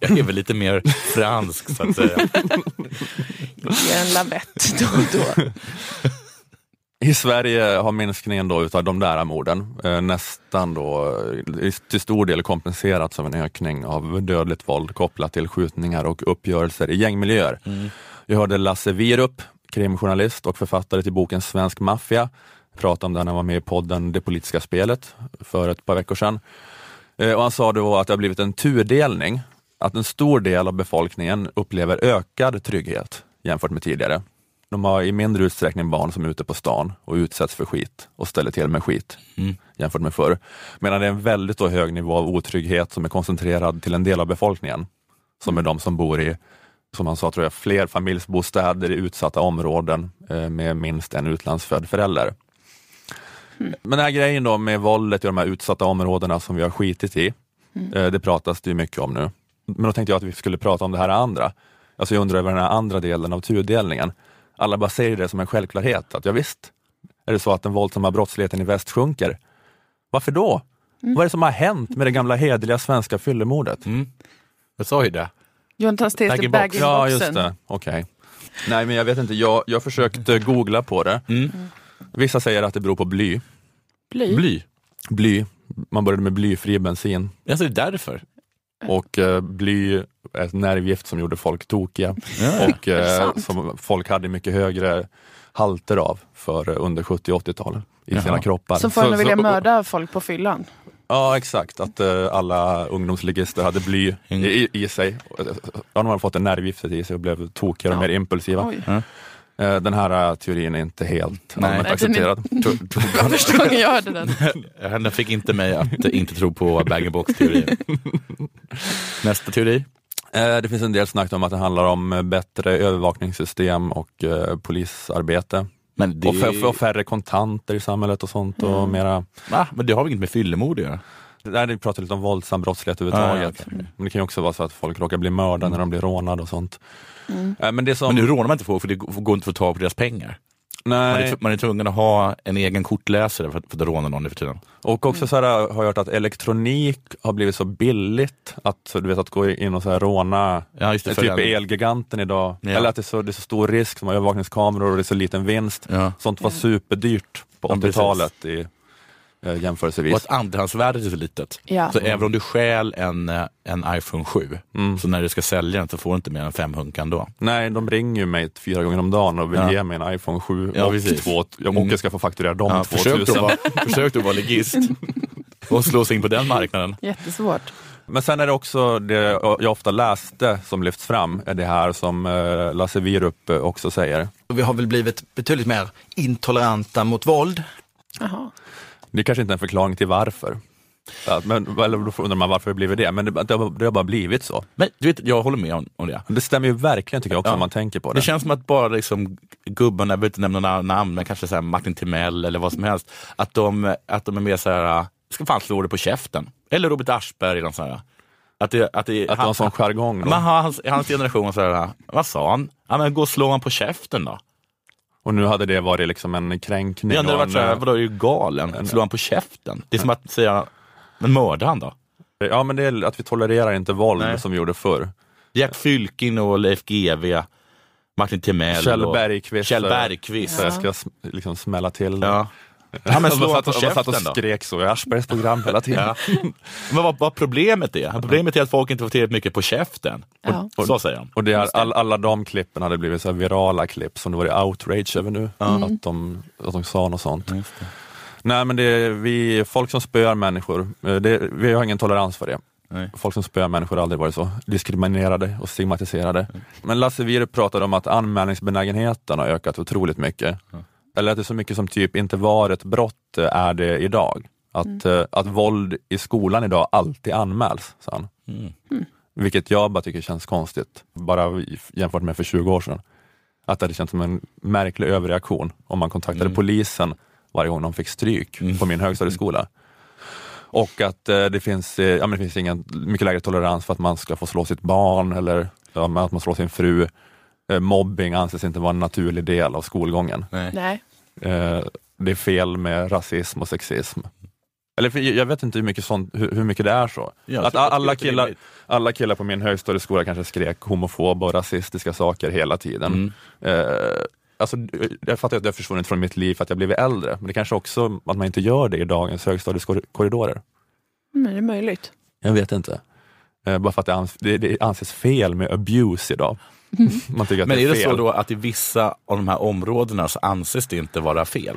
Jag är väl lite mer fransk så att säga. Ge en lavett då och då. I Sverige har minskningen då utav de där morden eh, nästan då eh, till stor del kompenserats av en ökning av dödligt våld kopplat till skjutningar och uppgörelser i gängmiljöer. Jag hörde Lasse Wierup, krimjournalist och författare till boken Svensk maffia, prata om det när han var med i podden Det politiska spelet för ett par veckor sedan. Eh, Och han sa då att det har blivit en tudelning, att en stor del av befolkningen upplever ökad trygghet jämfört med tidigare. De har i mindre utsträckning barn som är ute på stan och utsätts för skit och ställer till med skit Mm. jämfört med förr. Medan det är en väldigt hög nivå av otrygghet som är koncentrerad till en del av befolkningen, som är de som bor i, som han sa, tror jag, fler familjsbostäder i utsatta områden eh, med minst en utlandsfödd förälder. Men den här grejen då med våldet i de här utsatta områdena som vi har skitit i, eh, det pratas det ju mycket om nu. Men då tänkte jag att vi skulle prata om det här andra. Alltså jag undrar över den här andra delen av tudelningen. Alla bara säger det som en självklarhet, att ja, visst är det så att den våldsamma brottsligheten i väst sjunker. Varför då? Vad är det som har hänt med det gamla hederliga svenska fyllemordet? Mm. Jag sa ju det. Jontans tes till. Ja, just det. Okej. Nej, men jag vet inte. Jag, jag försökte googla på det. Vissa säger att det beror på bly. Bly. Bly. Bly. Man började med blyfri bensin. Alltså det är därför. Och eh, bly är ett nervgift som gjorde folk tokiga. Ja. Och det eh, som folk hade mycket högre halter av för eh, under 70 och 80-talet i sina Jaha. kroppar. Som får en att vilja så- mörda folk på fyllan. Ja, exakt. Att eh, alla ungdomsligister hade bly Mm. i, i sig. Ja, de hade fått en nervgiftet i sig och blev tokigare och mer impulsiva. Oj. Eh, Den här eh, teorin är inte helt Nej. allmänt Nej, är- accepterad. Första gången jag hörde den. Den fick inte mig att inte tro på bag-in-box-teorin. Nästa teori. Eh, Det finns en del snack om att det handlar om bättre övervakningssystem och polisarbete. Men det, Och, fär- och färre kontanter i samhället och sånt. Och Mm. mera, Va? Men det har väl inget med fyllemord att göra? där vi pratar lite om våldsam brottslighet överhuvudtaget. Ah, ja, okej. Men det kan ju också vara så att folk råkar bli mördade när de blir rånade och sånt. Mm. Eh, Men det som... Men nu rånar man inte folk för det går inte att få tag på deras pengar. Man nej, är, man är tvungen att ha en egen kortläsare för att, för att råna någon nu för tiden. Och också så här, har jag hört att elektronik har blivit så billigt att du vet att gå in och så här råna Ja, just det, typ för den- Elgiganten idag. Ja. Eller att det är, så, det är så stor risk, som har övervakningskameror och det är så liten vinst. Ja. Sånt var superdyrt på Ja, precis. 80-talet i eh, jämförelsevis. Och att andrahandsvärdet är så litet. Ja. Så även om du stjäl en, eh, en iPhone 7, Mm. så när du ska sälja den så får du inte mer än fem hunkan då. Nej, de ringer ju mig fyra gånger om dagen och vill Ja. ge mig en iPhone 7 Ja, och precis. två. Jag Mm. Mocke ska få fakturera dem Ja, försök, då 2000. vara, försök då vara legist och slå sig in på den marknaden. Jättesvårt. Men sen är det också det jag ofta läste som lyfts fram, är det här som eh, Lasse Wierup också säger. Vi har väl blivit betydligt mer intoleranta mot våld. Jaha. Det kanske inte är en förklaring till varför. Men, eller då undrar man varför det blivit det, men det, det, har, det har bara blivit så. Men du vet, jag håller med om, om det. Det stämmer ju verkligen tycker jag också Ja. om man tänker på det. Det känns som att bara liksom, gubbarna, jag vill inte nämna några namn, men kanske så Martin Timell eller vad som helst, att de, att de är mer så här, ska fan slå det på käften. Eller Robert Aschberg eller sånt här. Att det, att det, Att var en sån jargong. då. Har hans, hans generation så här, vad sa han? Ja, men gå och slå honom på käften då. Och nu hade det varit liksom en kränkning. Ja, det varit en, såhär, eh, vadå är du galen? Slå han på käften? Det är som att säga, men mörda han då? Ja men det är att vi tolererar inte våld Nej. som vi gjorde förr. Gert Fylking och Leif GW, Martin Timell Kjell Bergqvist. Kjell eh, Bergqvist. Så jag ska liksom smälla till. Ja. Ja, men slå på satt, jag satt och käften skrek så i Aschbergs program hela tiden. Ja. Men vad, vad problemet är? Problemet är att folk inte får tillräckligt mycket på käften. Ja. Och, så säger han. Och det är, all, alla de klippen hade blivit så här virala klipp som det var outrage över nu. Att, de, att de sa något sånt. Nej men det är vi, folk som spöar människor, eh, det, vi har ingen tolerans för det. Nej. Folk som spöar människor har aldrig varit så diskriminerade och stigmatiserade. Men Lasse Wierup pratade om att anmälningsbenägenheten har ökat otroligt mycket. Eller att det är så mycket som typ inte var ett brott eh, är det idag. Att, eh, att våld i skolan idag alltid anmäls, sa han. Vilket jag bara tycker känns konstigt, bara jämfört med för 20 år sedan. Att det hade känts som en märklig överreaktion om man kontaktade polisen varje gång de fick stryk på min högstadieskola. Och att eh, det, finns, eh, ja, men det finns ingen mycket lägre tolerans för att man ska få slå sitt barn eller ja, att man slår sin fru. Eh, mobbing anses inte vara en naturlig del av skolgången. Nej. Eh, det är fel med rasism och sexism. Eller för, jag vet inte hur mycket, sånt, hur, hur mycket det är så. Ja, att alla, det killar, alla killar på min högstadieskola kanske skrek homofoba och rasistiska saker hela tiden. Mm. Eh, alltså, jag fattar att det har försvunnit från mitt liv för att jag blivit äldre, men det kanske också att man inte gör det i dagens högstadiekorridorer. Men det är möjligt. Jag vet inte. Eh, bara för att det, ans det, det anses fel med abuse idag. Man tycker att Men det är är det fel. så då att i vissa av de här områdena så anses det inte vara fel?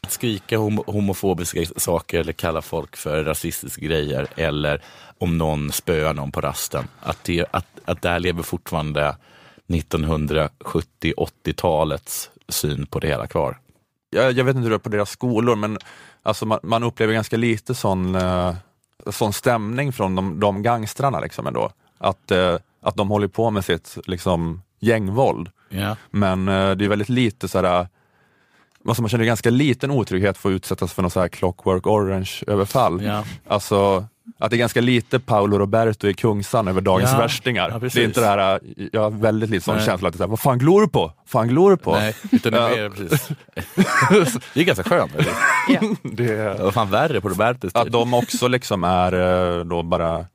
Att skrika homo homofobiska saker eller kalla folk för rasistiska grejer eller om någon spöar någon på rasten. Att, det, att, att där lever fortfarande 1970-80-talets syn på det hela kvar. jag, jag vet inte hur det är på deras skolor, men alltså man, man upplever ganska lite sån, eh, sån stämning från de, de gangstrarna. Liksom ändå. Att, eh, att de håller på med sitt liksom, gängvåld. Ja. Men eh, det är väldigt lite sådär, alltså man känner ganska liten otrygghet för att utsättas för något så här clockwork orange-överfall. Ja. Alltså, att det är ganska lite Paolo Roberto i Kungsan över dagens Ja, värstingar. ja, det är inte det här, jag har väldigt lite sån Nej. känsla att det är här, vad fan glor du på? fan glor du på? Nej, utan det är precis. det är ganska skönt. Eller? Det, Vad fan värre på Robertus att de också liksom är eh, då bara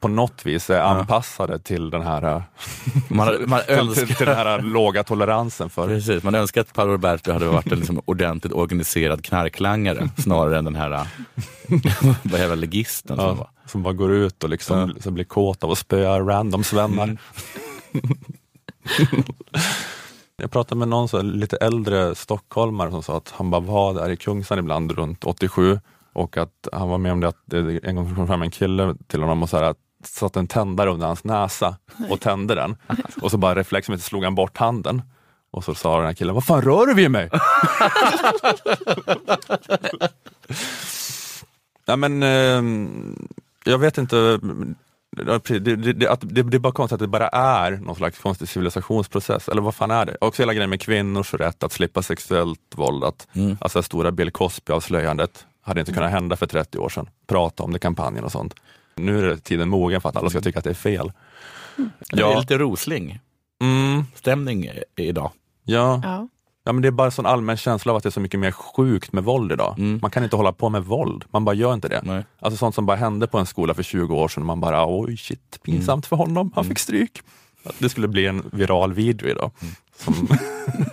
på något vis är anpassade till den här, eh, Man, man önskar till, till den här låga toleransen för Precis, man önskar att Paolo Roberto hade varit en liksom ordentligt organiserad knarklangare snarare än den här vad jävla legisten som ja, var. som bara går ut och liksom så blir kåt av att spöa random svennar. Mm. Jag pratade med någon så lite äldre stockholmare som sa att han bara var där i Kungsan ibland runt 87 och att han var med om det att en gång kom fram en kille till honom och här, att satte en tändare under hans näsa och tände den och så bara reflexmässigt slog han bort handen. Och så sa den här killen, vad fan rör du vid mig? Ja, men, eh, jag vet inte, det, det, det, att, det, är bara konstigt att det bara är någon slags konstig civilisationsprocess, eller vad fan är det? Också hela grejen med kvinnors rätt att slippa sexuellt våld, att, alltså stora Bill Cosby-avslöjandet hade inte kunnat hända för 30 år sedan. Prata om det, kampanjen och sånt. Nu är tiden mogen för att alla ska tycka att det är fel. Det är lite Rosling Mm, stämning idag. ja. Ja. Ja, men det är bara en sån allmän känsla av att det är så mycket mer sjukt med våld idag. Mm. Man kan inte hålla på med våld, man bara gör inte det. Nej. Alltså sånt som bara hände på en skola för 20 år sedan, man bara oj shit, pinsamt för honom, han fick stryk. Att Det skulle bli en viral video idag, som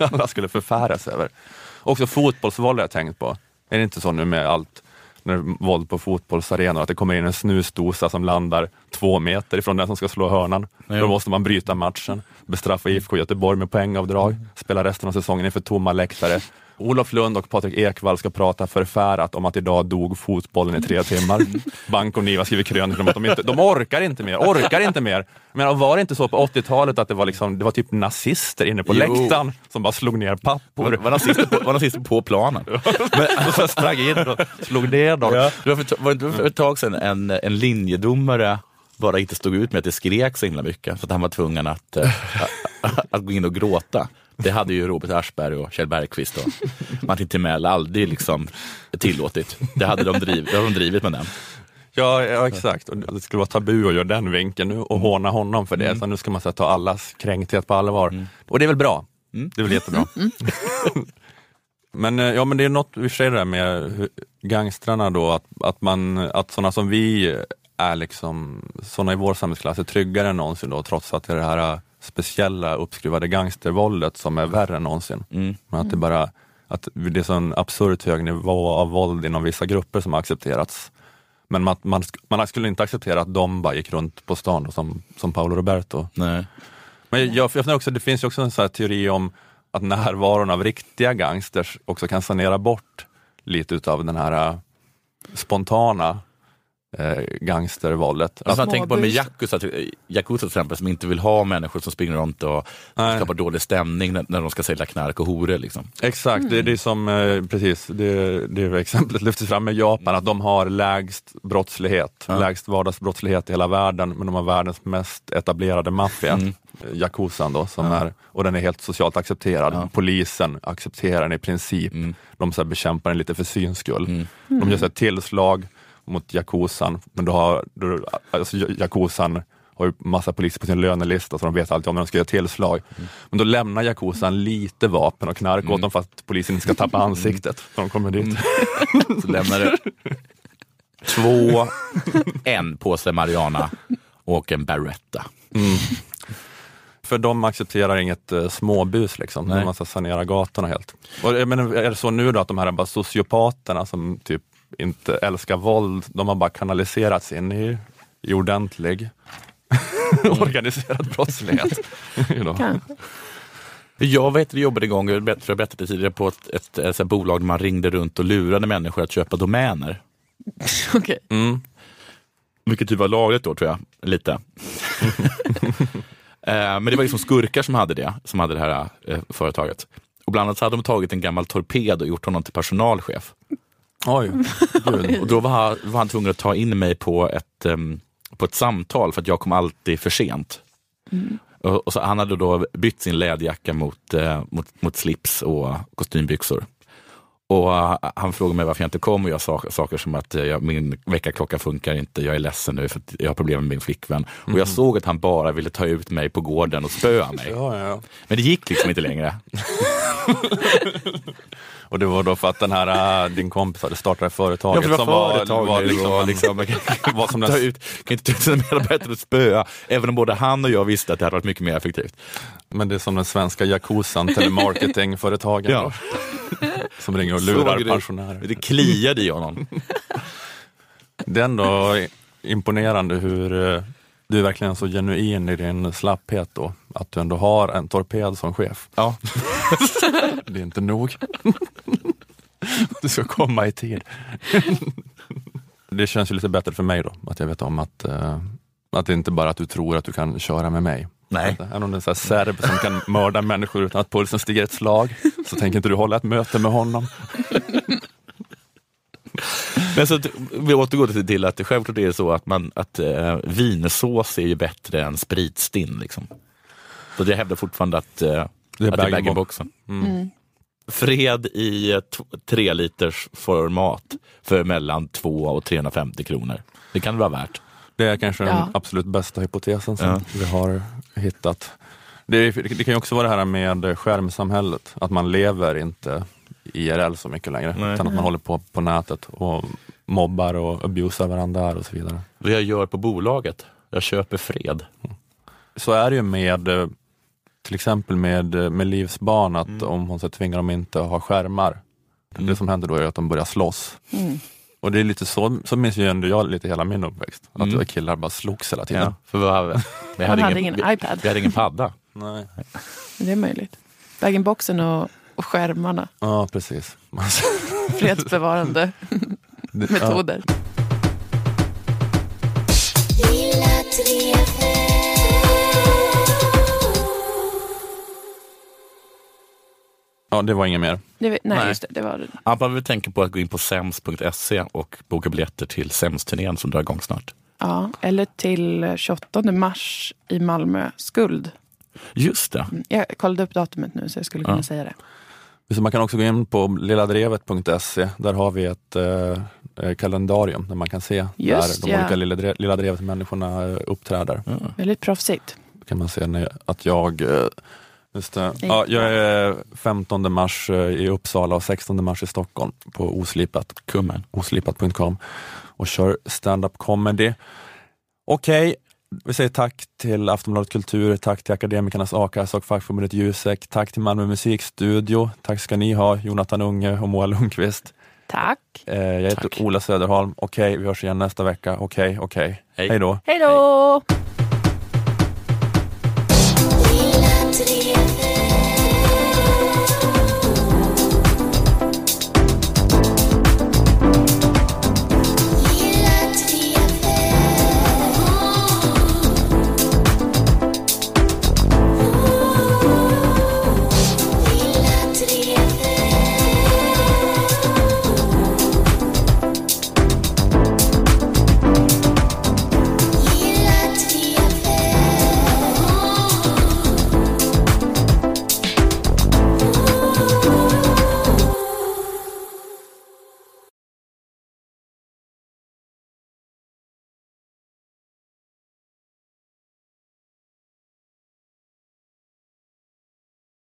alla skulle förfäras över. Också fotbollsvåld har jag tänkt på. Är det inte så nu med allt, när våld på fotbollsarenor, att det kommer in en snusdosa som landar två meter ifrån den som ska slå hörnan. Då måste man bryta matchen, bestraffa IFK Göteborg med poängavdrag, spela resten av säsongen inför tomma läktare. Olof Lund och Patrik Ekwall ska prata förfärat om att idag dog fotbollen i tre timmar. Bank och Niva skriver krönikor om att de inte, de orkar inte mer, orkar inte mer. Men var det inte så på 80-talet att det var, liksom, det var typ nazister inne på Jo. läktaren som bara slog ner pappor? Var nazister på, var nazister på planen. och så sprang in och slog ner dem. Ja. Det var för, var det för ett tag sedan en, en linjedomare bara inte stod ut med att det skrek så himla mycket så att han var tvungen att, eh, att, att gå in och gråta. Det hade ju Robert Aschberg och Kjell Bergqvist och Martin Timell aldrig liksom tillåtit. Det hade de, driv, det hade de drivit med den. Ja, ja exakt. Och det skulle vara tabu att göra den vinkeln nu och håna honom för det. Så nu ska man så här, ta allas kränkthet på allvar. Och det är väl bra. Det är väl jättebra. men, eh, ja, men det är något, i och det där med gangstrarna då, att, att, man, att sådana som vi är liksom, sådana i vår samhällsklass är tryggare än någonsin då, trots att det är det här eh, speciella uppskruvade gangstervåldet som är värre än någonsin. Mm. Men att det bara, att det är så en absurt hög nivå av våld inom vissa grupper som har accepterats. Men man, man, man skulle inte acceptera att de bara gick runt på stan då, som, som Paolo Roberto. Nej. Men jag, jag funderar också, det finns ju också en sån här teori om att närvaron av riktiga gangsters också kan sanera bort lite utav den här äh, spontana eh, gangstervåldet. Alltså man Att- tänker på med Yakuza, till- Yakuza till exempel, som inte vill ha människor som springer runt och skapar dålig stämning när, när de ska sälja knark och horor. Liksom. Exakt, det, det är som, eh, precis, det, det är exemplet lyftes fram med Japan, att de har lägst brottslighet, lägst vardagsbrottslighet i hela världen, men de har världens mest etablerade maffia, mm. Yakuzan då, som är, och den är helt socialt accepterad. Polisen accepterar den i princip. De så här bekämpar den lite för syns skull. De gör så här tillslag mot Yakuzan, men då har, då, alltså, Yakuzan har ju massa poliser på sin lönelista så de vet alltid om när de ska göra tillslag. Men då lämnar Yakuzan lite vapen och knark åt dem för att polisen inte ska tappa ansiktet när de kommer dit. Så lämnar det två, en påse Mariana och en Beretta. Mm. För de accepterar inget eh, småbus, liksom. Nej. de måste sanera gatorna helt. Och, menar, är det så nu då att de här bara sociopaterna som typ inte älskar våld, de har bara kanaliserats in i, i ordentlig organiserad brottslighet? You know. Jag vet, vi jobbade en gång, jag berättade jag berättade tidigare, på ett, ett, ett, här bolag där man ringde runt och lurade människor att köpa domäner. Okej. Mm. Vilket typ var lagligt då tror jag, lite. Eh, Men det var liksom skurkar som hade det, som hade det här eh, företaget. Och bland annat så hade de tagit en gammal torped och gjort honom till personalchef. Oj, Och då var, han- var han tvungen att ta in mig på ett, em, på ett samtal för att jag kom alltid för sent. Och, och så, han hade då bytt sin läderjacka mot, eh, mot, mot slips och kostymbyxor. Och eh, han frågade mig varför jag inte kom och jag sa saker som att jag, min väckarklocka funkar inte, jag är ledsen nu för att jag har problem med min flickvän. Och jag såg att han bara ville ta ut mig på gården och spöa mig. Ja, ja. Men det gick liksom inte längre. Och det var då för att den här, äh, din kompis hade startat ett företag Ja, för det var som företag var, var liksom, och liksom, var som ta den, ut, kan inte ta ut sina medarbetare och spöa. Även om både han och jag visste att det hade varit mycket mer effektivt. men det är som den svenska Yakuzan telemarketingföretagen Ja. som ringer och lurar pensionärer. Det kliade i honom. Det är ändå imponerande hur eh, du är verkligen så genuin i din slapphet då, att du ändå har en torped som chef. Ja. Det är inte nog. Du ska komma i tid. Det känns ju lite bättre för mig då, att jag vet om att, eh, att det inte bara är att du tror att du kan köra med mig. Nej. Även om det är en sån serb som kan mörda människor utan att pulsen stiger ett slag, så tänker inte du hålla ett möte med honom. Men så att, vi återgår till, till att det självklart är det så att, man, att eh, vinsås är ju bättre än spritstinn. Liksom. Så jag hävdar fortfarande att, eh, att det är bag-in-box. bag-in-boxen. Mm. Fred i tre liters format för mellan 2 och 350 kronor. Det kan det vara värt. Det är kanske den Ja. absolut bästa hypotesen som Ja. vi har hittat. Det, det kan ju också vara det här med skärmsamhället, att man lever inte IRL så mycket längre, Nej. utan att man håller på på nätet och mobbar och abusar varandra och så vidare. Det jag gör på bolaget, jag köper fred. Så är det ju med eh, till exempel med, eh, med Livs barn, att om hon så tvingar dem inte att ha skärmar. Det som händer då är att de börjar slåss. Mm. Och det är lite så, så minns ju ändå jag lite hela min uppväxt. Att Mm. killar bara slogs hela tiden. Ja, för vad, vi Han hade ingen vi, iPad. Vi hade ingen padda. Nej. Det är möjligt. Bag-in-boxen och, och skärmarna. Ja, precis. Fredsbevarande Det- metoder. Ja, det var inget mer. Det, nej, Nej. just det. det var, Ja, man vill tänka på att gå in på sems.se och boka biljetter till SEMS-turnén som drar igång snart. ja, eller till 28 mars i Malmö, Skuld. Just det. Mm, Jag kollade upp datumet nu så jag skulle kunna Ja. säga det. Man kan också gå in på lilladrevet.se. Där har vi ett eh, eh, kalendarium där man kan se Just, där de ja. olika Lilla, Dre- Lilla Drevet-människorna eh, uppträder. Väldigt proffsigt. Då kan man se när, att jag, eh, Just det. Ja, jag är 15 mars eh, i Uppsala och 16 mars i Stockholm på Oslipat. Kummen. Oslipat.com och kör stand-up comedy. Okej, vi säger tack till Aftonbladet Kultur, tack till Akademikernas a-kassa och fackförbundet Jusek, tack till Malmö musikstudio, tack ska ni ha, Jonathan Unge och Moa Lundqvist. Tack. Eh, jag heter Ola Söderholm. Okej, vi hörs igen nästa vecka. Okej, okej. Hej då. Hej då!